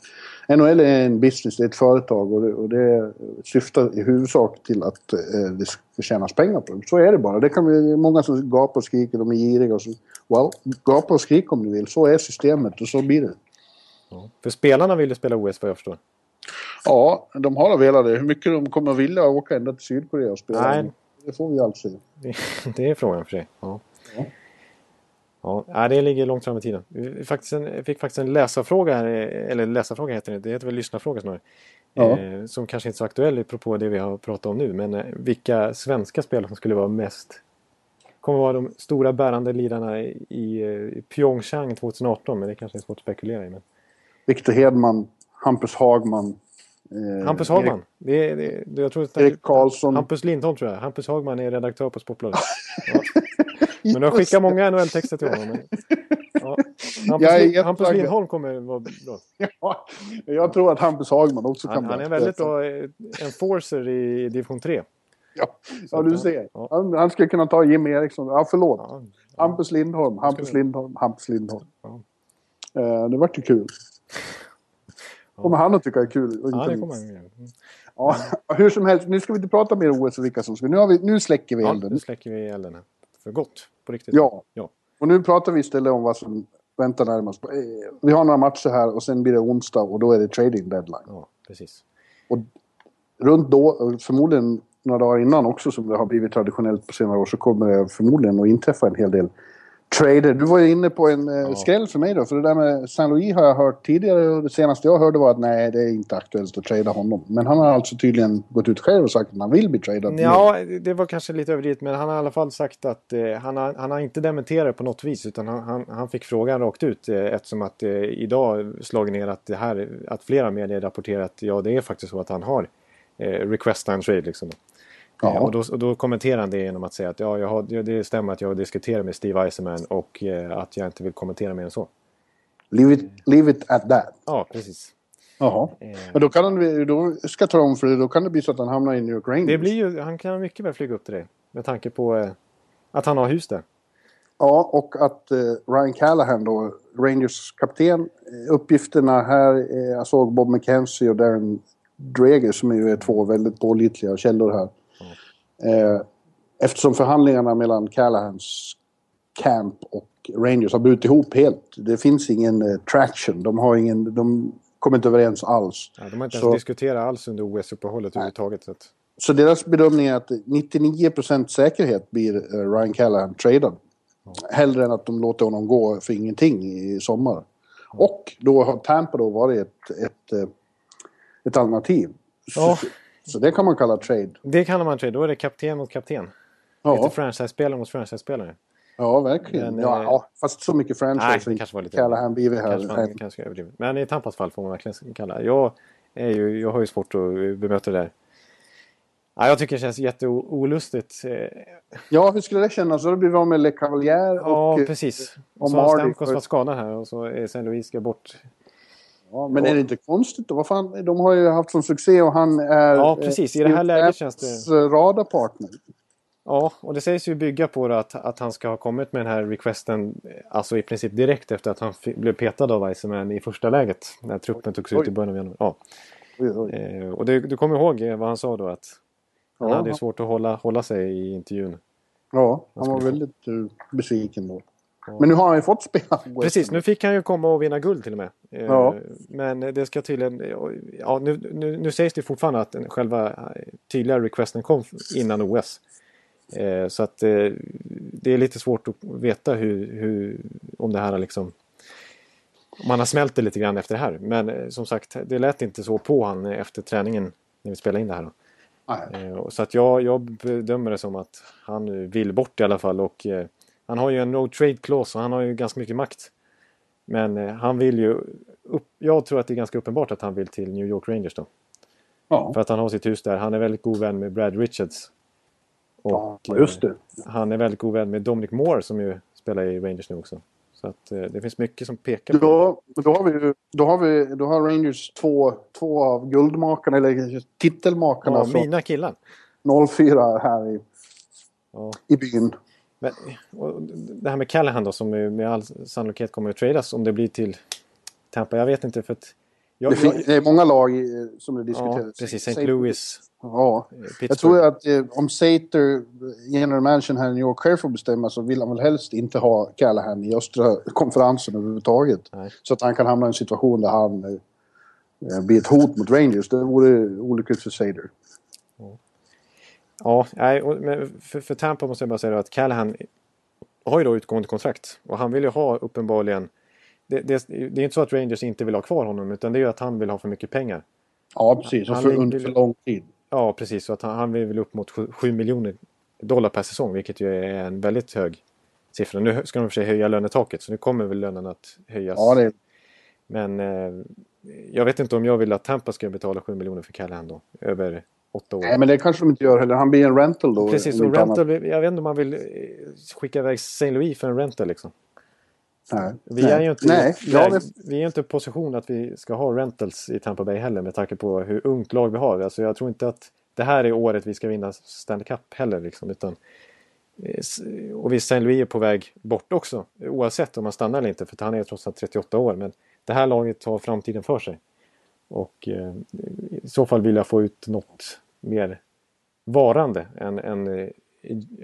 NHL är en business, det är ett företag och det, och det syftar i huvudsak till att eh, det ska tjänas pengar på det. Så är det bara. Det kan vi, många som gapar och skriker, de är giriga och så. Well, gapa och skrik om du vill. Så är systemet och så blir det. Ja. För spelarna vill ju spela OS vad jag förstår. Ja, de har velat det. Hur mycket de kommer att vilja åka ända till Sydkorea och spela. Nej. Det får vi alltså se. Det, det är frågan för sig. Ja. Ja. Ja, det ligger långt fram i tiden. Vi fick faktiskt en, fick faktiskt en läsarfråga, här, eller läsarfråga heter det, det heter väl lyssnarfråga snarare. Ja. Eh, som kanske inte är så aktuell apropå det vi har pratat om nu, men eh, vilka svenska spelare som skulle vara mest kommer vara de stora bärande lirarna i, i eh, Pyeongchang 2018, men det kanske är svårt att spekulera i. Men... Viktor Hedman, Hampus Hagman. Eh, Hampus Hagman, det, är- det, jag tror att Erik Karlsson. Hampus Lindholm tror jag. Hampus Hagman är redaktör på Sportbladet. Ja. Men du har skickat många NHL-texter till honom. Men... Ja. Hampus, Jag. Lindholm kommer vara bra. Ja, jag tror att Hampus Hagman också kan Han, han är väldigt bra eh, enforcer i division 3. Ja, ja att, du ser. Ja. Han, han skulle kunna ta Jimmy Eriksson. Ja, förlåt. Ja, Hampus Lindholm, Hampus Lindholm, Hampus Lindholm. Ja. Eh, det vart ju kul. Kommer han att tycka det är kul? ja, inte det kommer han göra. Mm. Ja, hur som helst, nu ska vi inte prata mer OS och vilka som ska... Nu, har vi, nu släcker vi Ja, elden. nu släcker vi elden. För gott. På riktigt. Ja. ja. Och nu pratar vi istället om vad som väntar närmast. Eh, Vi har några matcher här och sen blir det onsdag och då är det trading deadline. Ja, precis. Runt då, förmodligen några dagar innan också som det har blivit traditionellt på senare år, så kommer det förmodligen att inträffa en hel del trader. Du var ju inne på en eh, skräll för mig då, för det där med Saint Louis har jag hört tidigare och det senaste jag hörde var att nej, det är inte aktuellt att trada honom. Men han har alltså tydligen gått ut själv och sagt att han vill bli tradad. Ja, det var kanske lite överdrivet men han har i alla fall sagt att eh, han, har, han har inte dementerat på något vis utan han, han, han fick frågan rakt ut eh, eftersom att eh, idag slagit ner att det här att flera medier rapporterat att ja det är faktiskt så att han har eh, request and trade liksom. Ja. Och, då, och då kommenterar han det genom att säga att ja, jag har, det stämmer att jag har diskuterat med Steve Eisenman och eh, att jag inte vill kommentera mer än så. Leave, it, leave it at that. Ja, precis. Jaha. Eh, Men då kan han, då ska jag tala om för det, då kan det bli så att han hamnar i New York Rangers. det blir ju, han kan mycket väl flyga upp till det med tanke på eh, att han har hus där. Ja, och att eh, Ryan Callahan då, Rangers kapten. Eh, uppgifterna här, eh, jag såg Bob McKenzie och Darren Dreger som är ju två väldigt pålitliga källor här. Eh, eftersom förhandlingarna mellan Callahans camp och Rangers har brutit ihop helt. Det finns ingen eh, traction. De har ingen, de kommer inte överens alls. Ja, de har inte Så- ens diskuterat alls under OS-uppehållet överhuvudtaget. Så Så deras bedömning är att 99% säkerhet blir eh, Ryan Callahan tradad. Hellre än att de låter honom gå för ingenting i sommar. Och då har Tampa då varit ett, ett, ett alternativ. Ja. Så, det kan man kalla trade. det kallar man trade. Då är det kapten mot kapten. Ja, Lite franchise-spelare mot franchise-spelare. ja verkligen. Men, ja, eh, ja, fast så mycket Nej, franchise det kanske var lite... Callahan blivit här. Kanske, man, kanske överdrivet. Men i Tampas fall får man verkligen kalla. Jag, är ju, jag har ju svårt att bemöta det där. Ja, jag tycker det känns jätteolustigt. Eh, Ja, hur skulle det kännas? Så då blir vi av med Le Cavalier Ja, och... eh, precis. och så har Stamkos varit skadad här och så är Saint Louis ska bort Ja, men är det inte konstigt då? Vad fan, de har ju haft sån succé och han är... Ja, precis. I det här läget känns det... radarpartner. Ja, och det sägs ju bygga på att, att han ska ha kommit med den här requesten alltså i princip direkt efter att han blev petad av Weissman i första läget. När truppen togs ut i början av januari. Ja. Oj, oj. Eh, och det, du kommer ihåg vad han sa då? Att han ja, hade svårt att hålla, hålla sig i intervjun. Ja, han var väldigt uh, besviken då. Men nu har han ju fått spela. Precis, nu fick han ju komma och vinna guld till och med. Eh, ja. Men det ska tydligen... Ja, nu, nu, nu sägs det fortfarande att själva tydliga requesten kom innan OS. Eh, så att eh, det är lite svårt att veta hur, hur om det här har liksom om han har smält det lite grann efter det här. Men eh, som sagt, det lät inte så på han efter träningen när vi spelade in det här. Eh, så att jag, jag bedömer det som att han vill bort i alla fall och eh, han har ju en no trade clause och han har ju ganska mycket makt. Men eh, han vill ju... Upp, jag tror att det är ganska uppenbart att han vill till New York Rangers då. Ja. För att han har sitt hus där. Han är väldigt god vän med Brad Richards. Och, ja, just det. Han är väldigt god vän med Dominic Moore som ju spelar i Rangers nu också. Så att eh, det finns mycket som pekar på då, då har vi Då har, vi, då har Rangers två, två av guldmakarna, eller titelmakarna. Ja, mina killar. 04 här i, ja. i byn. Men, det här med Callahan då som med all sannolikhet kommer att tradas om det blir till Tampa. Jag vet inte för att... Jag, det, finns, det är många lag som det diskuteras. Ja, precis. St. Louis. Ja, Pittsburgh. jag tror att eh, om Sater, general manager här i New York, själv får bestämma så vill han väl helst inte ha Callahan i östra konferensen överhuvudtaget. Nej. Så att han kan hamna i en situation där han eh, blir ett hot mot Rangers. Det vore olyckligt för Sater. Ja, nej, men för, för Tampa måste jag bara säga att Callahan har ju då utgående kontrakt. Och han vill ju ha uppenbarligen... Det, det, det är inte så att Rangers inte vill ha kvar honom utan det är ju att han vill ha för mycket pengar. Ja, precis. Och för, under för lång tid. Ja, precis. Så att han, han vill väl upp mot 7, 7 miljoner dollar per säsong, vilket ju är en väldigt hög siffra. Nu ska de för sig höja lönetaket, så nu kommer väl lönen att höjas. Ja, det... Men eh, jag vet inte om jag vill att Tampa ska betala 7 miljoner för Callahan då, över åtta år. Nej, men det kanske de inte gör heller. Han blir en rental då. Precis, och rental, jag vet inte om man vill eh, skicka iväg St. Louis för en rental liksom. Nej. Vi är ju inte, Nej. Läge, vi är inte i position att vi ska ha rentals i Tampa Bay heller med tanke på hur ungt lag vi har. Alltså jag tror inte att det här är året vi ska vinna Stanley Cup heller. Liksom, utan, eh, och visst, St. Louis är på väg bort också. Oavsett om han stannar eller inte, för han är trots allt 38 år. Men det här laget har framtiden för sig. Och eh, i så fall vill jag få ut något mer varande än, än eh,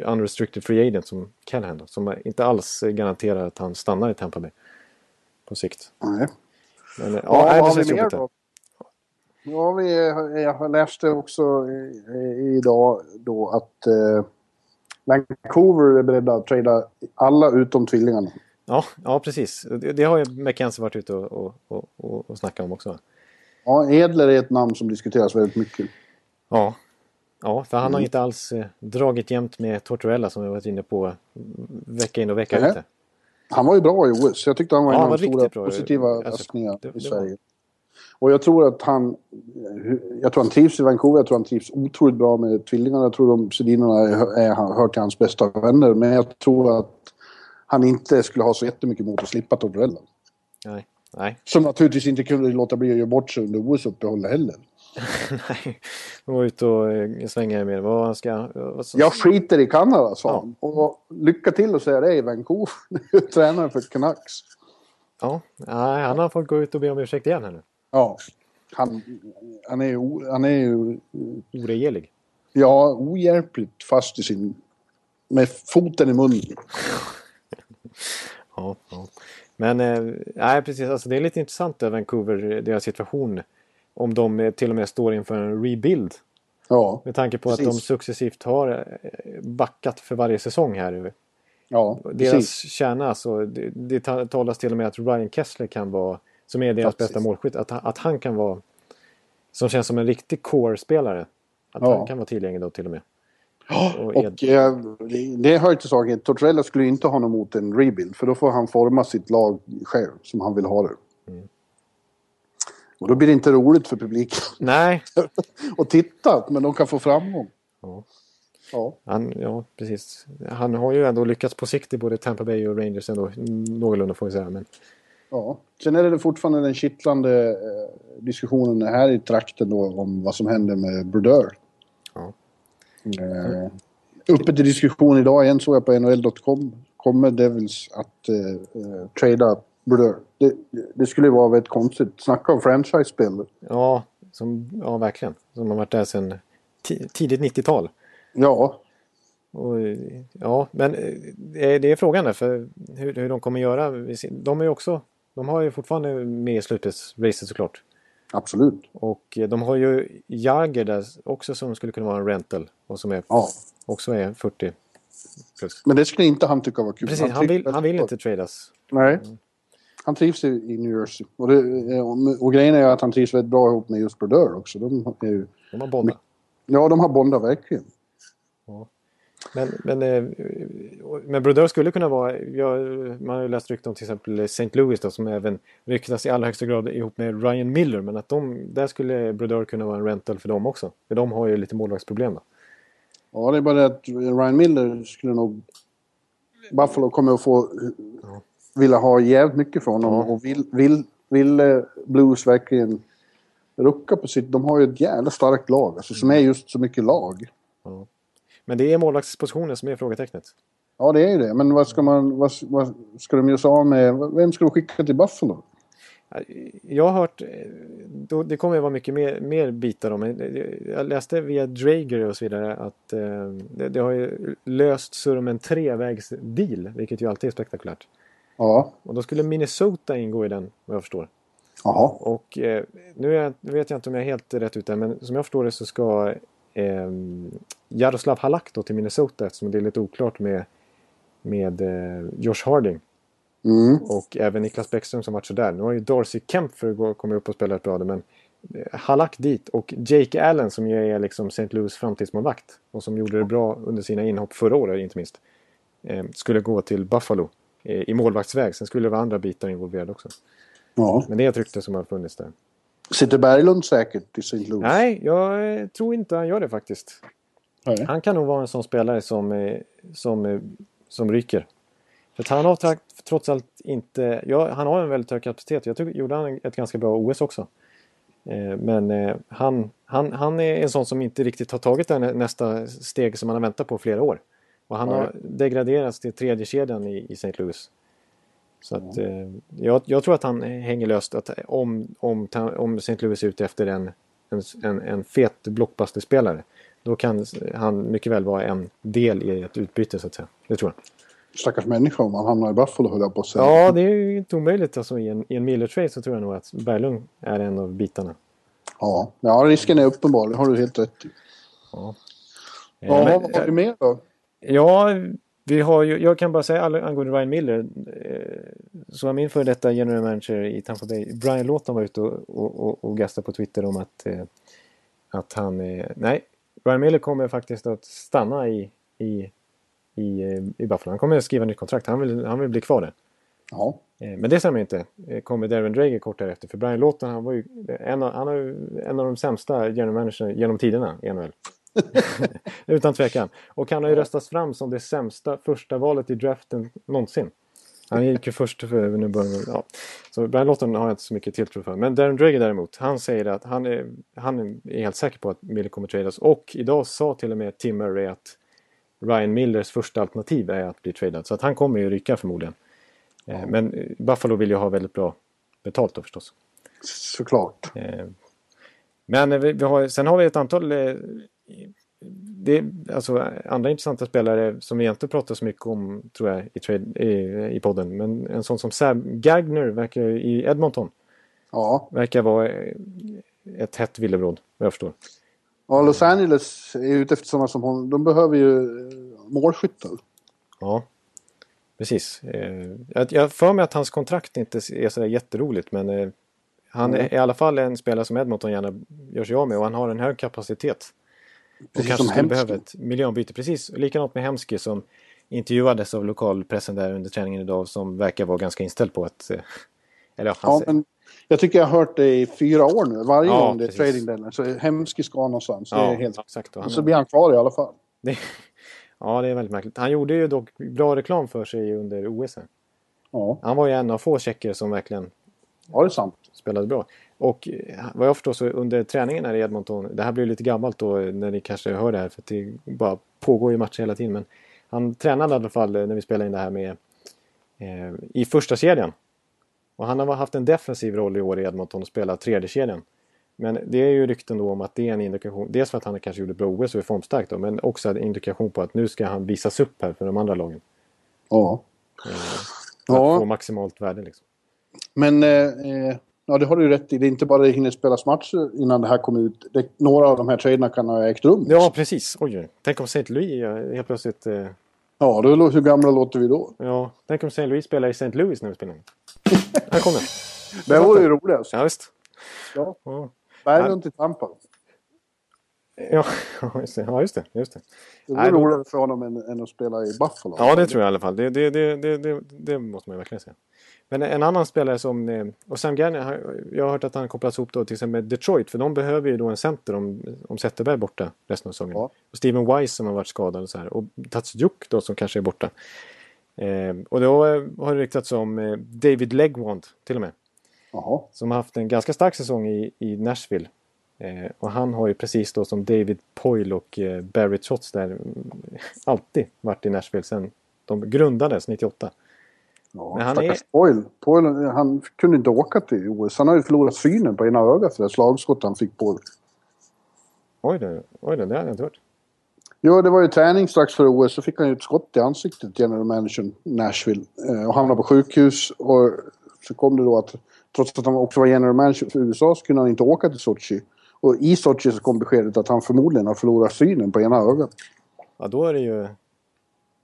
unrestricted free agent som Callahan. Som inte alls garanterar att han stannar i Tampa Bay. På sikt. Nej. Men, ja, ja, nej, vad har vi mer då? Ja, vi, jag läste också idag då att eh, Vancouver är beredda att trada alla utom tvillingarna. Ja, ja precis. Det, det har ju McKenzie varit ute och, och, och, och snackat om också. Ja, Edler är ett namn som diskuteras väldigt mycket. Ja, Ja, för han mm. har inte alls eh, dragit jämt med Tortorella som vi varit inne på vecka in och vecka ut. Han var ju bra i OS. Jag tyckte han var ja, en av de stora bra. positiva östningar alltså, i Sverige. Och jag tror att han... Jag tror han trivs i Vancouver. Jag tror han trivs otroligt bra med tvillingarna. Jag tror de Sedinarna hör till hans bästa vänner. Men jag tror att han inte skulle ha så jättemycket emot att slippa Tortorella. Nej. Nej. Som naturligtvis inte kunde låta bli att göra bort sig under OS-uppehållet heller. Nej, gå ut och eh, svänga med vad ska... Vad som... Jag skiter i Kanada, sa han. Ja. Och lycka till att säga det i Vancouver. Tränare för Canucks. Ja, nej, han har fått gå ut och be om ursäkt igen här nu. Ja, han, han är ju... Han är ju Oregelig. Ja, ohjälpligt fast i sin... Med foten i munnen. ja, ja. Men eh, nej, precis. Alltså, det är lite intressant där Vancouver, deras situation om de till och med står inför en rebuild. Ja, Med tanke på precis. att de successivt har eh, backat för varje säsong här. Ja, deras precis. kärna, alltså, det, det talas till och med att Ryan Kessler kan vara, som är deras precis. bästa målskytt, att, att han kan vara, som känns som en riktig core-spelare. Att ja. han kan vara tillgänglig då till och med. och, och eh, det hör till saken, Tortorella skulle inte ha något emot en rebuild för då får han forma sitt lag själv som han vill ha det. Och då blir det inte roligt för publiken. Nej. och titta, men de kan få framgång. Ja. Ja. Han, ja, precis. Han har ju ändå lyckats på sikt i både Tampa Bay och Rangers ändå. Någorlunda får vi säga. Men, Ja. Sen är det fortfarande den kittlande eh, diskussionen här i trakten då om vad som händer med Brodeur. Ja. Eh, uppe till diskussion idag igen såg jag på NHL.com. Kommer Devils att eh, eh, trada Brodeur? Det, det skulle ju vara väldigt konstigt. Snacka om franchise-spel. Ja, som, ja, verkligen. Som har varit där sedan ti- tidigt 90-tal. Ja, Och, ja, men eh, det är, det är frågan där för hur, hur de kommer göra. De är också, de har ju fortfarande med i slutspelsracet såklart. absolut. Och eh, de har ju Jagger där också som skulle kunna vara en rental. Och som är, Ja. också är 40 plus. Men det skulle inte han tycka var kul. Precis, han vill, trivs- han vill inte tradas. Nej. Han trivs i, i New Jersey. Och, det, och, och grejen är att han trivs väldigt bra ihop med just Brodeur också. De är ju, De har bondat. ja, de har bondat verkligen. Men, men, eh, men Brodeur skulle kunna vara, jag, man har ju läst rykten om till exempel St. Louis då, som även ryktas i allra högsta grad ihop med Ryan Miller. Men att de, där skulle Brodeur kunna vara en rental för dem också. För de har ju lite målvaktsproblem då. Ja, det är bara det att Ryan Miller skulle nog... Buffalo kommer att få vilja ha jävligt mycket från honom. Ja. Och vill, vill, vill eh, Blues verkligen rucka på sitt... De har ju ett jävla starkt lag. Alltså, som är just så mycket lag. Men det är målvaktspositionen som är frågetecknet. Ja, det är ju det. Men vad ska man... Vad, vad ska de göra sig av med? Vem ska de skicka till Buffalo? Jag har hört, eh, då, det kommer att vara mycket mer, mer bitar om det. Jag läste via Drager och så vidare att eh, det, det har ju löst sig om en trevägsdeal, vilket ju alltid är spektakulärt. Ja. Och då skulle Minnesota ingå i den, vad jag förstår. Jaha. Och eh, nu, jag, vet jag inte om jag är helt rätt ute, men som jag förstår det så ska eh, Jaroslav Halak då till Minnesota eftersom det är lite oklart med, med eh, Josh Harding. Mm. Och även Niklas Bäckström som varit sådär. Nu har ju Darcy Kempfer gå- kommit upp och spelat ett bra men eh, Halak dit och Jake Allen som ju är liksom St. Louis framtidsmålvakt och som gjorde det bra under sina inhopp förra året inte minst. Eh, skulle gå till Buffalo i målvaktsväg. Sen skulle det vara andra bitar involverade också. Ja. Men det är ett rykte som har funnits där. Sitter Berglund säkert i St. Louis? Nej, jag eh, tror inte han gör det faktiskt. Nej. Han kan nog vara en sån spelare som, eh, som, eh, som ryker. För han har trots allt inte... Ja, han har en väldigt hög kapacitet. Jag tycker gjorde han ett ganska bra OS också. Eh, Men eh, han, han, han är en sån som inte riktigt har tagit det nästa steg som han har väntat på flera år. Och han har degraderats till tredje kedjan i, i St. Louis. Så att, eh, jag, jag tror att han hänger löst att om, om, ta- om St. Louis är ute efter en, en, en, en fet blockbuster-spelare då kan han mycket väl vara en del i ett utbyte så att säga. Det tror jag. Stackars människa om han hamnar i Buffalo höll jag på att säga. Ja, det är ju inte omöjligt. Alltså, I en, i en Miller-trade så tror jag nog att Berglund är en av bitarna. Ja, ja risken är uppenbar. Det har du helt rätt i. Ja. Ja, Eh, vad har vi mer då? Ja, vi har ju, jag kan bara säga angående Ryan Miller. Eh, så var min före detta general manager i Tampa Bay, Brian Lawton var ute och, och, och, och gastade på Twitter om att, eh, att han... Eh, nej, Ryan Miller kommer faktiskt att stanna i, i, i, i Buffalo. Han kommer att skriva nytt kontrakt. Han vill, han vill bli kvar där. Ja. Men det stämmer inte. Kommer Darren Drager kort därefter. För Brian Lawton han var ju en av, han är en av de sämsta general managers genom tiderna i NHL. Utan tvekan. Och han har ju röstats fram som det sämsta första valet i draften någonsin. Han gick ju först för nu börjar, ja. Så Brian Lawton har jag inte så mycket tilltro för. Men Darren Drager däremot, han säger att han är, han är helt säker på att Miller kommer tradas. Och idag sa till och med Tim Murray att Ryan Millers första alternativ är att bli tradad. Så att han kommer ju ryka förmodligen. Eh, Men eh, Buffalo vill ju ha väldigt bra betalt då förstås. Såklart. Eh, Men vi, vi har, sen har vi ett antal eh, det, alltså, andra intressanta spelare som vi inte pratar så mycket om tror jag i, trade, i, i podden. Men en sån som Sam Gagner verkar, i Edmonton Ja. verkar vara ett hett villebråd vad jag förstår. ja, Los Angeles är ute efter sådana som hon. De behöver ju eh, målskyttar. Ja, precis. Eh, Jag jag för mig att hans kontrakt inte är sådär jätteroligt men eh, han är i alla fall en spelare som Edmonton gärna gör sig av med och han har en hög kapacitet. Och Precis kanske som skulle behöva ett miljöombyte. Precis, likadant med Hemsky som intervjuades av lokalpressen där under träningen idag som verkar vara ganska inställd på att... eh, Eller ja, Ja, men jag tycker jag har hört det i fyra år nu. Varje Ja, gång det är precis. trading deadline så Hemsky ska någonstans. Det är helt... exakt. Han, så blir han kvar i alla fall. det, ja, det är väldigt märkligt. Han gjorde ju dock bra reklam för sig under OS. här. Ja, Han var ju en av få tjecker som verkligen ja det är sant. spelade bra. Och eh, vad jag förstår så under träningen här i Edmonton, det här blir lite gammalt då eh, när ni kanske hör det här för det bara pågår ju matcher hela tiden. Men han tränade i alla fall eh, när vi spelade in det här med eh, i första kedjan. Och han har haft en defensiv roll i år i Edmonton och spelat tredje kedjan. Men det är ju rykten då om att det är en indikation, dels för att han kanske gjorde bra OS och är formstark då, men också en indikation på att nu ska han visas upp här för de andra lagen. Ja. Eh, för Ja. att få maximalt värde liksom. Men eh, ja, det har du ju rätt i. Det är inte bara det hinner spelas matcher innan det här kommer ut. Det, några av de här traderna kan ha ägt rum. Ja, precis. Oj. Tänk om St. Louis eh, helt plötsligt... Eh, Ja, då, hur gamla låter vi då? ja, tänk om St. Louis spelar i St. Louis när vi spelar in. Här kommer den. Det vore ju roligast. Ja, visst. Ja. Ja. Berglund till Tampa. Ja, just det. Ja, just det. Just det. Det då- roligare för honom än, än att spela i Buffalo. Ja, det tror jag i alla fall. Det, det, det, det, måste man ju verkligen säga. Men en annan spelare som... eh, Och Sam Gagner, har- jag har hört att han kopplas ihop då till exempel med Detroit. För de behöver ju då en center om, om Zetterberg är borta resten av säsongen. Ja. Och Steven Weiss som har varit skadad och så här. Och Tatsujuk då som kanske är borta. Eh, och då eh, har det ryktats om David Legwand till och med. Jaha. Som har haft en ganska stark säsong i, i Nashville. Eh, och han har ju precis då som David Poyle och eh, Barry Trotz där mm, alltid varit i Nashville sedan de grundades 98. Ja, Men han stackars är- Boyle. Boyle, han kunde inte åka till OS. Han har ju förlorat synen på ena ögat för det slagskott han fick på. Oj då, oj då det hade jag inte hört. Jo, det var ju träning strax före OS. Så fick han ju ett skott i ansiktet, general managern Nashville. Eh, och hamnade på sjukhus. Och så kom det då att trots att han också var general manager för USA så kunde han inte åka till Sochi. Och i Sochi så kom beskedet att han förmodligen har förlorat synen på ena ögat. Ja då är det ju...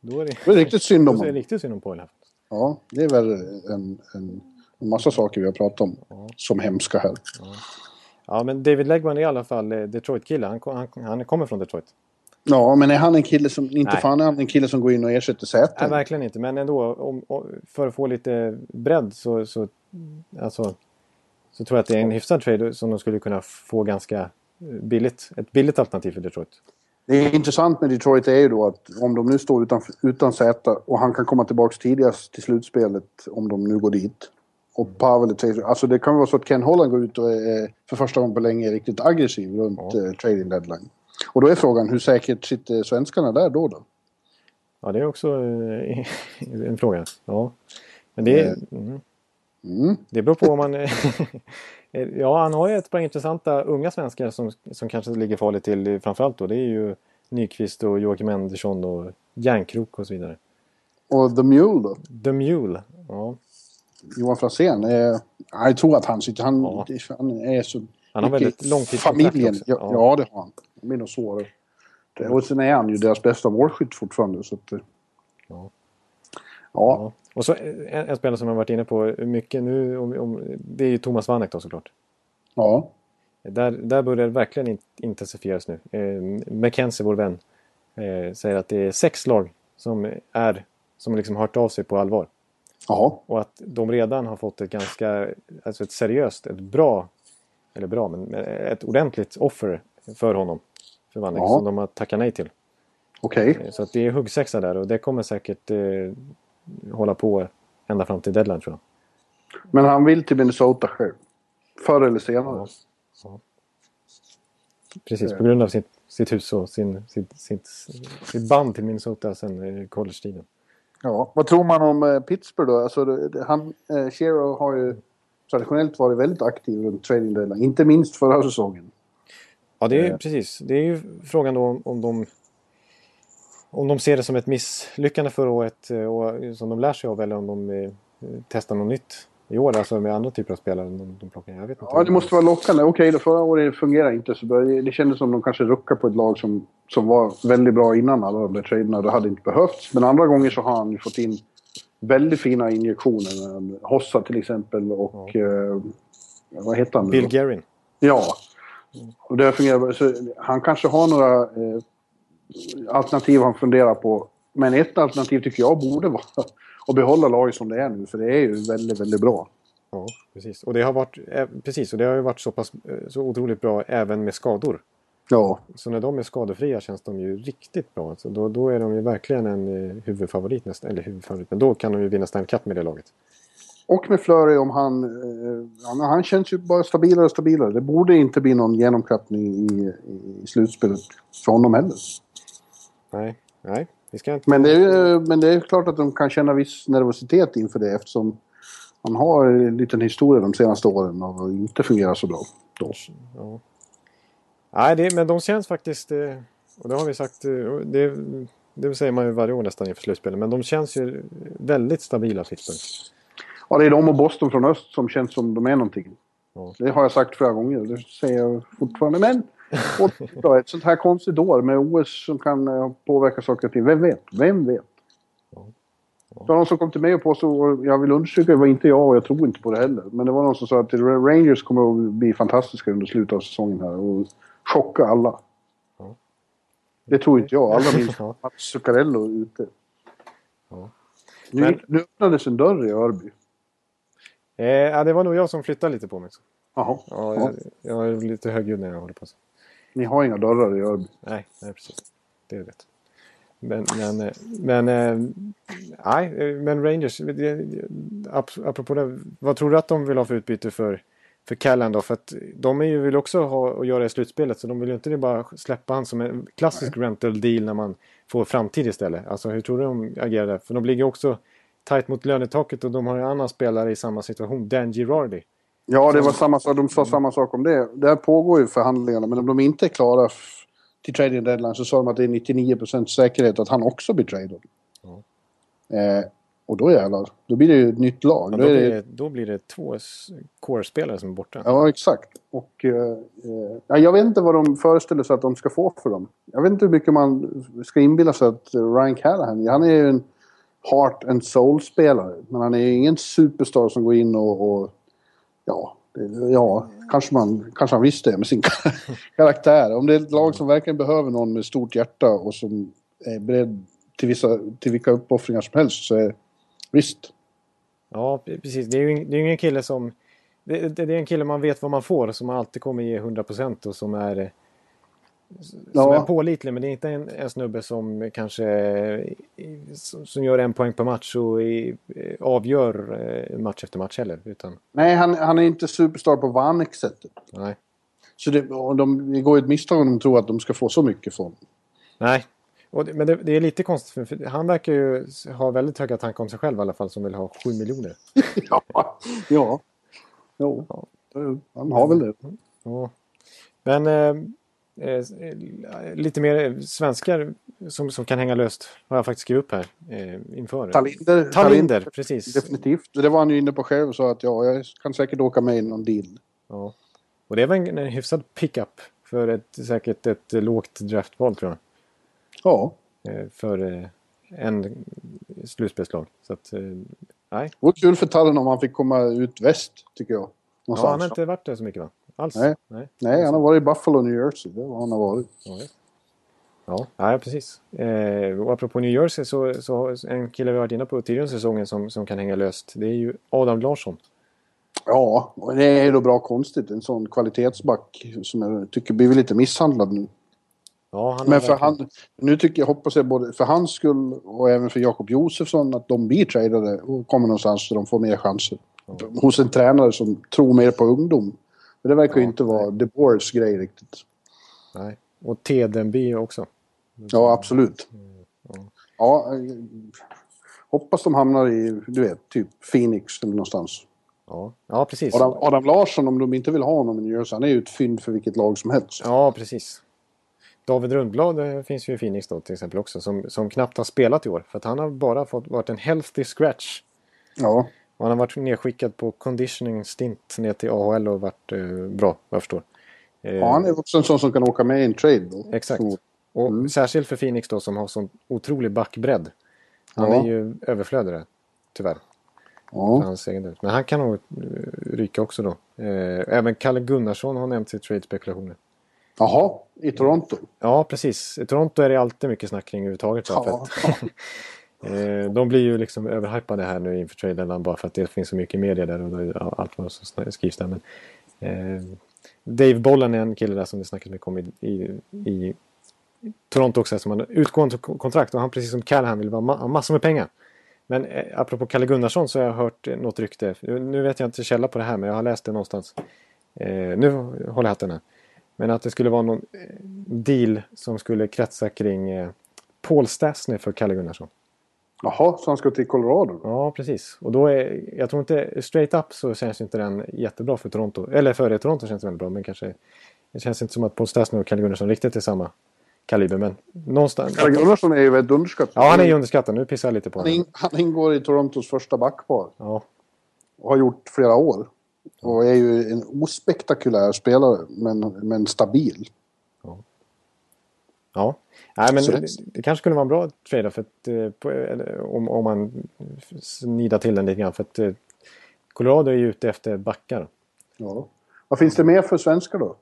Då är det, Det är riktigt synd om är det honom. riktigt synd om här. Ja, det är väl en, en, en massa saker vi har pratat om som hemska här. Ja men David Legman är i alla fall eh, Detroit-kille. Han, han, han kommer från Detroit. Ja, men är han en kille som... Inte Nej. fan är han en kille som går in och ersätter Säter. Nej verkligen inte men ändå om, om, för att få lite bredd så, så, alltså, så tror jag att det är en hyfsad trade som de skulle kunna få ganska eh, billigt. Ett billigt alternativ för Detroit. Det är intressant med Detroit är ju då att om de nu står utan, utan Zäta och han kan komma tillbaks tidigast till slutspelet om de nu går dit. Och Pavel är Alltså det kan vara så att Ken Holland går ut och är, för första gången på länge är riktigt aggressiv runt Ja. eh, trading deadline. Och då är frågan hur säkert sitter svenskarna där då? då? Ja det är också eh, en fråga. Ja. Men det, är, mm. Mm. det beror på om man... ja han har ju ett par intressanta unga svenskar som, som kanske ligger farligt till framförallt då. Det är ju Nyqvist och Joakim Andersson och Järnkrok och så vidare. Och The Mule då? The Mule. Ja. Johan Franzén? Eh, jag tror att han sitter... Han, Ja. han är så... Han har väldigt långtidskontrakt Familjen, också. ja, ja. det har han. Det blir nog. Det- Och sen är han ju deras bästa målskytt fortfarande. Så att, Ja. Ja. Och så en, en spelare som jag varit inne på mycket nu, om, om, det är ju Thomas Vanek då såklart. ja. Där, där börjar det verkligen in, intensifieras nu. Eh, Mackenzie, vår vän, eh, säger att det är sex lag som är som liksom hört av sig på allvar. Jaha. Och att de redan har fått ett ganska, alltså ett seriöst, ett bra, eller bra, men ett ordentligt offer för honom. För Vanek, som de har tackat nej till. Okej. Eh, Så att det är huggsexa där och det kommer säkert eh, hålla på ända fram till deadline tror jag. Men han vill till Minnesota själv. Förr eller senare. Ja. Precis, på grund av sitt, sitt hus och sin, sitt, sitt, sitt band till Minnesota sen college-tiden. Ja. Vad tror man om eh, Pittsburgh då? Alltså, han, eh, Shero har ju traditionellt varit väldigt aktiv runt trading deadline. Inte minst förra säsongen. Ja, det är Eh. precis. Det är ju frågan då om, om de om de ser det som ett misslyckande förra året eh, och som de lär sig av eller om de eh, testar något nytt i år, alltså med andra typer av spelare än de, de plockar. Jag vet inte. Ja, det måste vara lockande. Okej, då förra året fungerade inte så bra. Det, kändes som de kanske ruckade på ett lag som, som var väldigt bra innan alla de där traderna. Det hade inte behövts. Men andra gånger så har han ju fått in väldigt fina injektioner. Eh, Hossa till exempel och... Eh, vad heter han nu Bill då? Guerin. Ja. Och det fungerar. Så han kanske har några eh, alternativ han funderar på. Men ett alternativ tycker jag borde vara att behålla laget som det är nu. För det är ju väldigt, väldigt bra. Ja, precis. Och det har varit, eh, precis, och det har ju varit så pass eh, så otroligt bra även med skador. Ja. Så när de är skadefria känns de ju riktigt bra. Så då, då är de ju verkligen en eh, huvudfavorit nästan. Eller huvudfavorit, men då kan de ju vinna Stanley Cup med det laget. Och med Flurry om han... Han, han känns ju bara stabilare och stabilare. Det borde inte bli någon genomklappning i, i slutspelet för honom heller. Nej, nej. Vi ska inte... Men det, är, men det är klart att de kan känna viss nervositet inför det eftersom han har en liten historia de senaste åren att inte fungera så bra. Då. Ja. Nej, det, men de känns faktiskt... eh, Och det har vi sagt... eh, och Det, det säger man ju varje år nästan inför slutspelet. Men de känns ju väldigt stabila Pittsburgh. Ja, det är de och Boston från öst som känns som de är någonting. Ja. Det har jag sagt flera gånger det säger jag fortfarande. Men och, ett sånt här konstigt år med OS som kan eh, påverka saker och ting. Vem vet? Vem vet? Det var någon som kom till mig och påstod, och jag vill understryka, det var inte jag och jag tror inte på det heller. Men det var någon som sa att Rangers kommer att bli fantastiska under slutet av säsongen här och chocka alla. Ja. Det tror inte jag. Alla minns Ja. att Zuccarello är ute. Ja. Nu, Men- nu öppnades en dörr i Örby. Eh, ja, det var nog jag som flyttade lite på mig. Jaha. Ja, Ja. jag, jag är lite högljudd när jag håller på så. Ni har inga dörrar i Örby. Nej, nej precis. Det är rätt. Men, men, eh, men, eh, nej, eh, men Rangers, apropå det, vad tror du att de vill ha för utbyte för, för Callan då? För att de ju, vill också ha och göra i slutspelet så de vill ju inte bara släppa han som en klassisk rental deal när man får framtid istället. Alltså hur tror du de agerar där? För de ligger också tajt mot lönetaket och de har en annan spelare i samma situation, Dan Girardi. Ja, det var samma sak. De sa samma sak om det. Där pågår ju förhandlingarna, men om de inte är klara till trading deadline så sa de att det är 99% säkerhet att han också blir traded. Ja. Eh, och då jävlar, då blir det ju ett nytt lag. Ja, då blir det, då blir det två core-spelare som är borta. ja, exakt. Och eh, eh, ja, jag vet inte vad de föreställer sig att de ska få för dem. Jag vet inte hur mycket man ska inbilla sig att Ryan Callahan, han är ju en heart and soul-spelare. Men han är ju ingen superstar som går in och, och ja, det- ja kanske, man, kanske han visste det med sin karaktär. Om det är ett lag som verkligen behöver någon med stort hjärta och som är beredd till, vissa, till vilka uppoffringar som helst så är visst. Ja, precis. Det är ju det är ingen kille som... Det, det, det är en kille man vet vad man får, som alltid kommer ge 100% och som är... Som Ja. är pålitlig, men det är inte en, en snubbe som kanske... Som, som gör en poäng per match och i, avgör eh, match efter match heller. Utan, Nej, han, han är inte superstar på Vanek-sättet. nej. Så det, de, det går ett misstag om de tror att de ska få så mycket från. Nej. Det, men det, det är lite konstigt, för, han verkar ju ha väldigt höga tankar om sig själv i alla fall, som vill ha 7 miljoner. Ja. ja. Jo. Han har väl det. Ja. Men eh, eh, lite mer svenskar som, som kan hänga löst har jag faktiskt skrivit upp här eh, inför. Talinder. Talinder, precis. Definitivt. Det var han ju inne på själv sa att ja, jag kan säkert åka med i någon deal. Ja. Och det var en, en hyfsad pickup för ett, säkert ett lågt draftval tror jag. Ja. Eh, för eh, en slutspelslag. Så att, eh, nej. Det vore kul för Tallen om han fick komma ut väst, tycker jag. Ja, Någonstans. han har inte varit där så mycket va? Alls? Nej. Nej, Nej, han har varit i Buffalo, New Jersey. Det var han har varit. Ja, visst. Ja, nej, precis. Eh, och apropå New Jersey så, så en kille vi varit inne på tidigare säsongen som, som kan hänga löst. Det är ju Adam Larsson. Ja, och det är då bra konstigt. En sån kvalitetsback som jag tycker blir lite misshandlad nu. Ja, Men för verkligen- han, nu tycker jag, hoppas jag både för hans skull och även för Jakob Josefsson att de blir tradade och kommer någonstans där de får mer chanser. Hos en tränare som tror mer på ungdom. För det verkar ju Ja, inte vara De Boers grej riktigt. Nej. Och Tedenby också. Ja, absolut. ja. Ja, eh, hoppas de hamnar i, du vet, typ Phoenix eller någonstans. Ja, ja precis. Adam, Adam Larsson, om de inte vill ha honom i New Jersey, han är ju ett fynd för vilket lag som helst. Ja, precis. David Rundblad eh, finns ju i Phoenix då till exempel också. Som, som knappt har spelat i år. För att han har bara fått, varit en healthy scratch. Ja, Och han har varit nedskickad på conditioning stint ner till AHL och varit eh, bra, vad jag förstår. Eh, ja han är också en sån som kan åka med i en trade då. Exakt. Så, Och Mm. särskilt för Phoenix då som har sån otrolig backbredd. Han Ja. är ju överflödigare, tyvärr. Ja. hans egen del. Men han kan nog eh, ryka också då. Eh, även Kalle Gunnarsson har nämnts i trade-spekulationer. Jaha, i Toronto. Ja, precis. I Toronto är det alltid mycket snack kring överhuvudtaget. Ja. eh, de blir ju liksom överhypade här nu inför traden bara för att det finns så mycket media där och allt vad som skrivs där. Men, eh, Dave Bollen är en kille där som det snackas mycket om i, i, i Toronto också som har utgående kontrakt och han precis som Callahan vill ha ma massor med pengar. Men eh, apropå Kalle Gunnarsson så har jag hört något rykte. Nu vet jag inte källa på det här men jag har läst det någonstans. Eh, nu håller jag hatten här. Men att det skulle vara någon eh, deal som skulle kretsa kring eh, Paul Stastny för Kalle Gunnarsson. Jaha, så han ska till Colorado? Ja, precis. Och då är, jag tror inte, straight up så känns inte den jättebra för Toronto. Eller för Toronto känns det väldigt bra, men kanske... Det känns inte som att Paul Stastny och Kalle Gunnarsson riktigt är samma kaliber, men någonstans... Kalle Gunnarsson är ju väldigt underskattad. Ja, han är ju underskattad. Nu pissar jag lite på honom. Han, in, han ingår i Torontos första backpar. Ja. Och har gjort flera år. Och är ju en ospektakulär spelare, men, men stabil. Ja. Nej, men det, det, kanske skulle vara en bra trade för att, eh, på, om, om man snidar till den lite grann. För att eh, Colorado är ju ute efter backar. Ja. Vad finns det mer för svenskar då?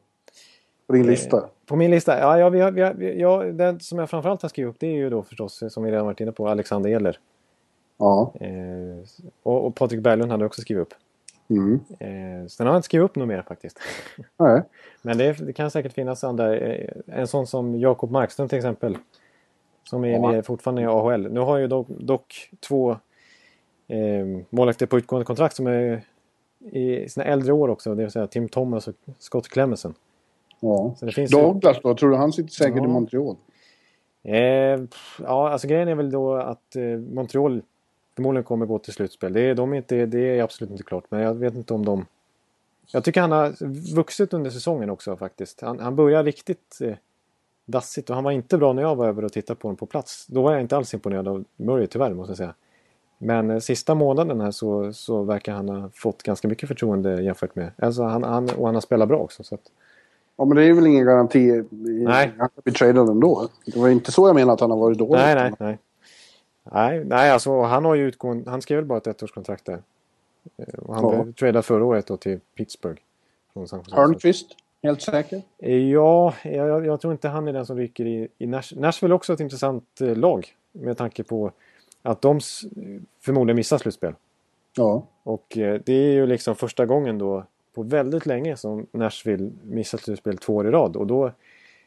På din eh, lista? På min lista? Ja, ja, vi har, vi har, ja den som jag framförallt har skrivit upp det är ju då förstås, som vi redan varit inne på, Alexander Edler. Ja. Eh, och, och Patrik Berglund hade också skrivit upp. Mm. Eh, sen har jag inte skrivit upp något mer faktiskt. Nej. Men det, det, kan säkert finnas andra. Eh, en sån som Jakob Markström till exempel. Som är ja. med fortfarande i AHL. Nu har ju dock, dock två eh, målvakter på utgående kontrakt som är i sina äldre år också. Det vill säga Tim Thomas och Scott Clemmensen. Ja. Så det finns Douglas då? Tror du han sitter säkert ja. i Montreal? Eh, ja, alltså grejen är väl då att eh, Montreal förmodligen kommer gå till slutspel. Det är, de inte, det är absolut inte klart, men jag vet inte om de... Jag tycker han har vuxit under säsongen också faktiskt. Han, han börjar riktigt eh, dassigt och han var inte bra när jag var över och tittade på honom på plats. Då var jag inte alls imponerad av Murray tyvärr måste jag säga. Men eh, sista månaden här så, så verkar han ha fått ganska mycket förtroende jämfört med... Alltså han, han, och han har spelat bra också. Så att... Ja men det är väl ingen garanti. Nej. Han kan bli tradad ändå. Det var inte så jag menade att han har varit dålig. Nej, nej, nej. Nej, nej alltså han har ju utgående, han skrev väl bara ett ettårskontrakt där. Eh, och han ja. blev tradad förra året då till Pittsburgh. Hörnqvist, helt säker? Ja, jag, jag, tror inte han är den som rycker i, i Nash. Nashville är också ett intressant eh, lag. Med tanke på att de förmodligen missar slutspel. Ja. Och eh, det är ju liksom första gången då på väldigt länge som Nashville missar slutspel två år i rad. Och då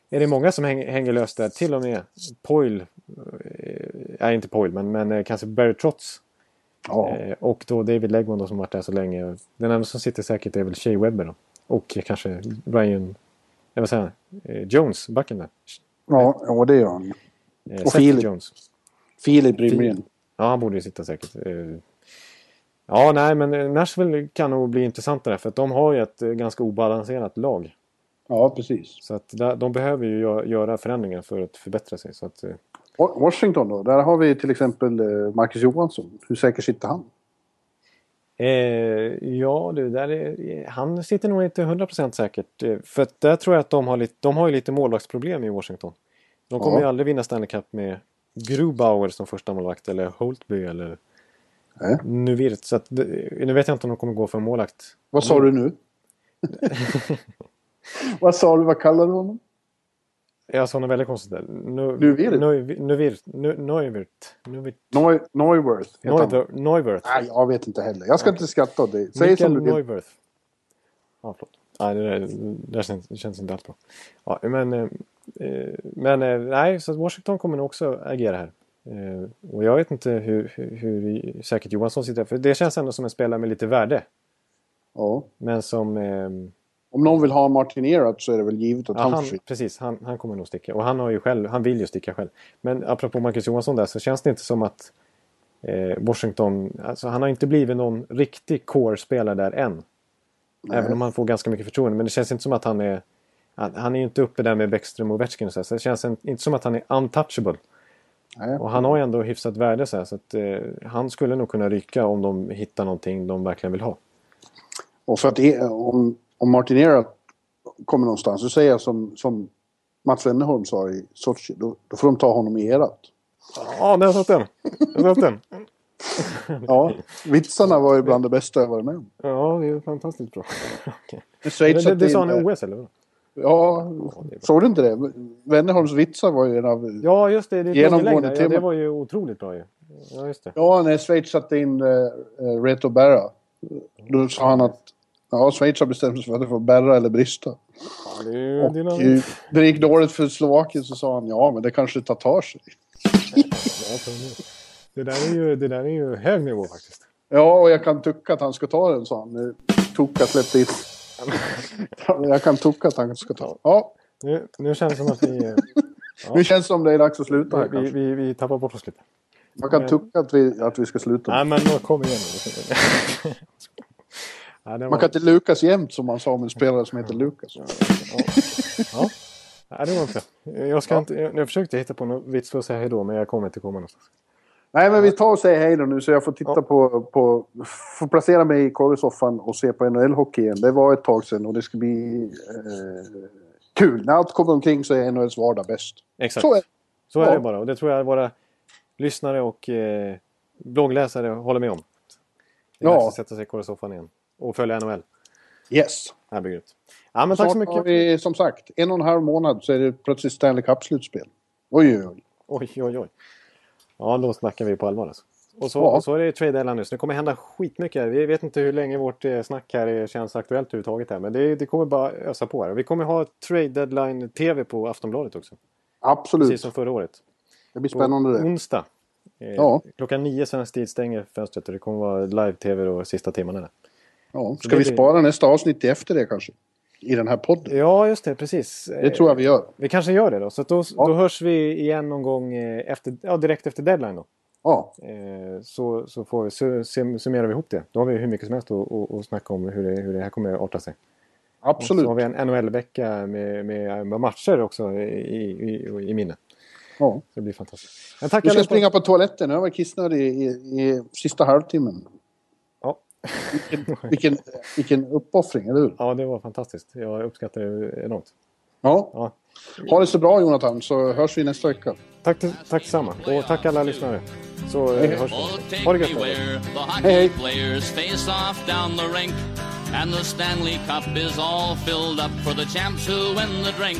är det många som hänger, hänger löst där. Till och med Poil. Eh, nej, inte Poil, men, men eh, kanske Barry Trotz. Ja. Eh, och då David Legmond då, som varit där så länge. Den enda som sitter säkert är väl Shea Webber då. Och kanske Ryan... Jag vill säga, Jones, backen där. Ja, ja det gör han. och Filip. Jones. Filip Rimren. Ja, han borde ju sitta säkert. Ja, nej, men Nashville kan nog bli intressantare för att de har ju ett ganska obalanserat lag. Ja, precis. Så att de behöver ju göra förändringar för att förbättra sig. Så att, eh, Washington då? Där har vi till exempel eh, Marcus Johansson. Hur säker sitter han? Eh, ja du, där är, han sitter nog inte 100% säkert. Eh, för där tror jag att de har lite, de har ju lite målvaktsproblem i Washington. De kommer ja. ju aldrig vinna Stanley Cup med Grubauer som första målvakt eller Holtby eller äh. Nuvirt. Så att, nu vet jag inte om de kommer gå för målvakt. Vad sa du nu? Vad sa du? Vad kallade du honom? Jag sa något väldigt konstigt där. Nuvirt? Neuwirt. Neuwirt. Neuworth. Neuworth. Nej, jag vet inte heller. Jag ska inte skratta åt dig. Säg som du vill. Neuwirth. Ja, förlåt. Nej, det, där, det känns, känns inte alls bra. Ja, men eh, men eh, nej, så Washington kommer nog också agera här. Eh, och jag vet inte hur, hur, hur säkert Johansson sitter. För det känns ändå som en spelare med lite värde. Ja. Men som om någon vill ha Martin Erat så är det väl givet att ja, han, han Precis, han, han kommer nog sticka. Och han, har ju själv, han vill ju sticka själv. Men apropå Marcus Johansson där så känns det inte som att eh, Washington... Alltså han har inte blivit någon riktig core-spelare där än. Nej. Även om han får ganska mycket förtroende. Men det känns inte som att han är... Han, han är ju inte uppe där med Bäckström och Ovechkin så, det känns inte som att han är untouchable. Nej. Och han har ju ändå hyfsat värde så, här, så att eh, han skulle nog kunna ryka om de hittar någonting de verkligen vill ha. Och för att om, om Martin Erat kommer någonstans så säger jag som, som Mats Wennerholm sa i Sochi, då, då får de ta honom i erat. Ja, där satt den. Där satt den. ja, vitsarna var ju bland det bästa jag varit med om. Ja, det är fantastiskt bra. okay. det, det, det sa han i OS eller? Ja, såg du inte det? Wennerholms vitsar var ju en av Ja, just det. det genomgående ja, Det var ju otroligt bra ju. Ja, just det. Ja, när Schweiz satte in uh, Reto Berra. Då sa han att Ja, Schweiz har bestämt sig för att det får bärra eller brista. Ja, det, är Och det, gick dåligt för Slovakien så sa han ja, men det kanske tar sig. Ja, det, där är ju, det där är ju hög nivå faktiskt. Ja, och jag kan tycka att han ska ta den, sa han. Nu Toka släppte in. Jag kan tycka att han ska ta den. Ja, Nu, nu känns det som att vi, nu känns det som det är dags att sluta här vi, kanske. vi, vi tappar bort oss lite. Man kan tycka att vi, att vi ska sluta. Nej, men nu, kom igen nu. ja, det var, Man kan inte lukas jämt som man sa om en spelare som heter Lukas. ja. Ja, det var bra. Jag, ska inte, jag, jag försökte hitta på något vits för att säga hej då, men jag kommer inte komma någonstans. Nej, men vi tar och säger hej då nu så jag får titta Ja. på, på... Får placera mig i korrisoffan och se på NHL-hockey igen. Det var ett tag sedan och det ska bli eh, kul. När allt kommer omkring så är NHLs vardag bäst. Exakt. Så är Så är Ja. det bara. Och det tror jag våra lyssnare och eh, bloggläsare håller med om. Det är Ja. dags att sätta sig i korrespondenten igen. Och följa NHL. Yes. Ja, men tack så har mycket. vi, som sagt, en och en halv månad så är det plötsligt Stanley Cup-slutspel. Oj, oj, oj. Oj, oj, oj. Ja, då snackar vi på allvar alltså. Och så, Ja. och så är det trade nu, så det kommer hända skitmycket. Vi vet inte hur länge vårt eh, snack här är- känns aktuellt överhuvudtaget. Här, men det, det kommer bara ösa på här. Vi kommer ha trade deadline TV på Aftonbladet också. Absolut. Precis som förra året. Det blir spännande det. onsdag. Eh, Ja. Klockan nio svensk tid stänger fönstret och det kommer vara live-TV då ska timmarna. Där. Ja. Ska vi spara nästa avsnitt till efter det kanske? I den här podden? Ja, just det. Precis. Det tror jag vi gör. Vi kanske gör det då. Så då, Ja. då hörs vi igen någon gång eh, efter, ja, direkt efter deadline. Då. Ja, Eh, så, så, får vi, så sum- summerar vi ihop det. Då har vi hur mycket som helst att, att, att snacka om hur det, hur det här kommer att arta sig. Och absolut. så har vi en NHL-vecka med, med, matcher också i, i, i minne. Ja. Det blir fantastiskt. Men tack Du ska allihopa. springa på toaletten. Jag var kissnödig i, i, i sista halvtimmen. Vilken, vilken, vilken uppoffring, eller hur? ja, det var fantastiskt. Jag uppskattar det enormt. Ja. Ja. Ha det så bra Jonathan, så hörs vi nästa vecka. Tack, tack samma. Och tack alla lyssnare. Så eh, Hej, hej. hörs Oh, vi. take Ha det gött. the rink. And the Stanley Cup is all filled up for the champs who win the drink.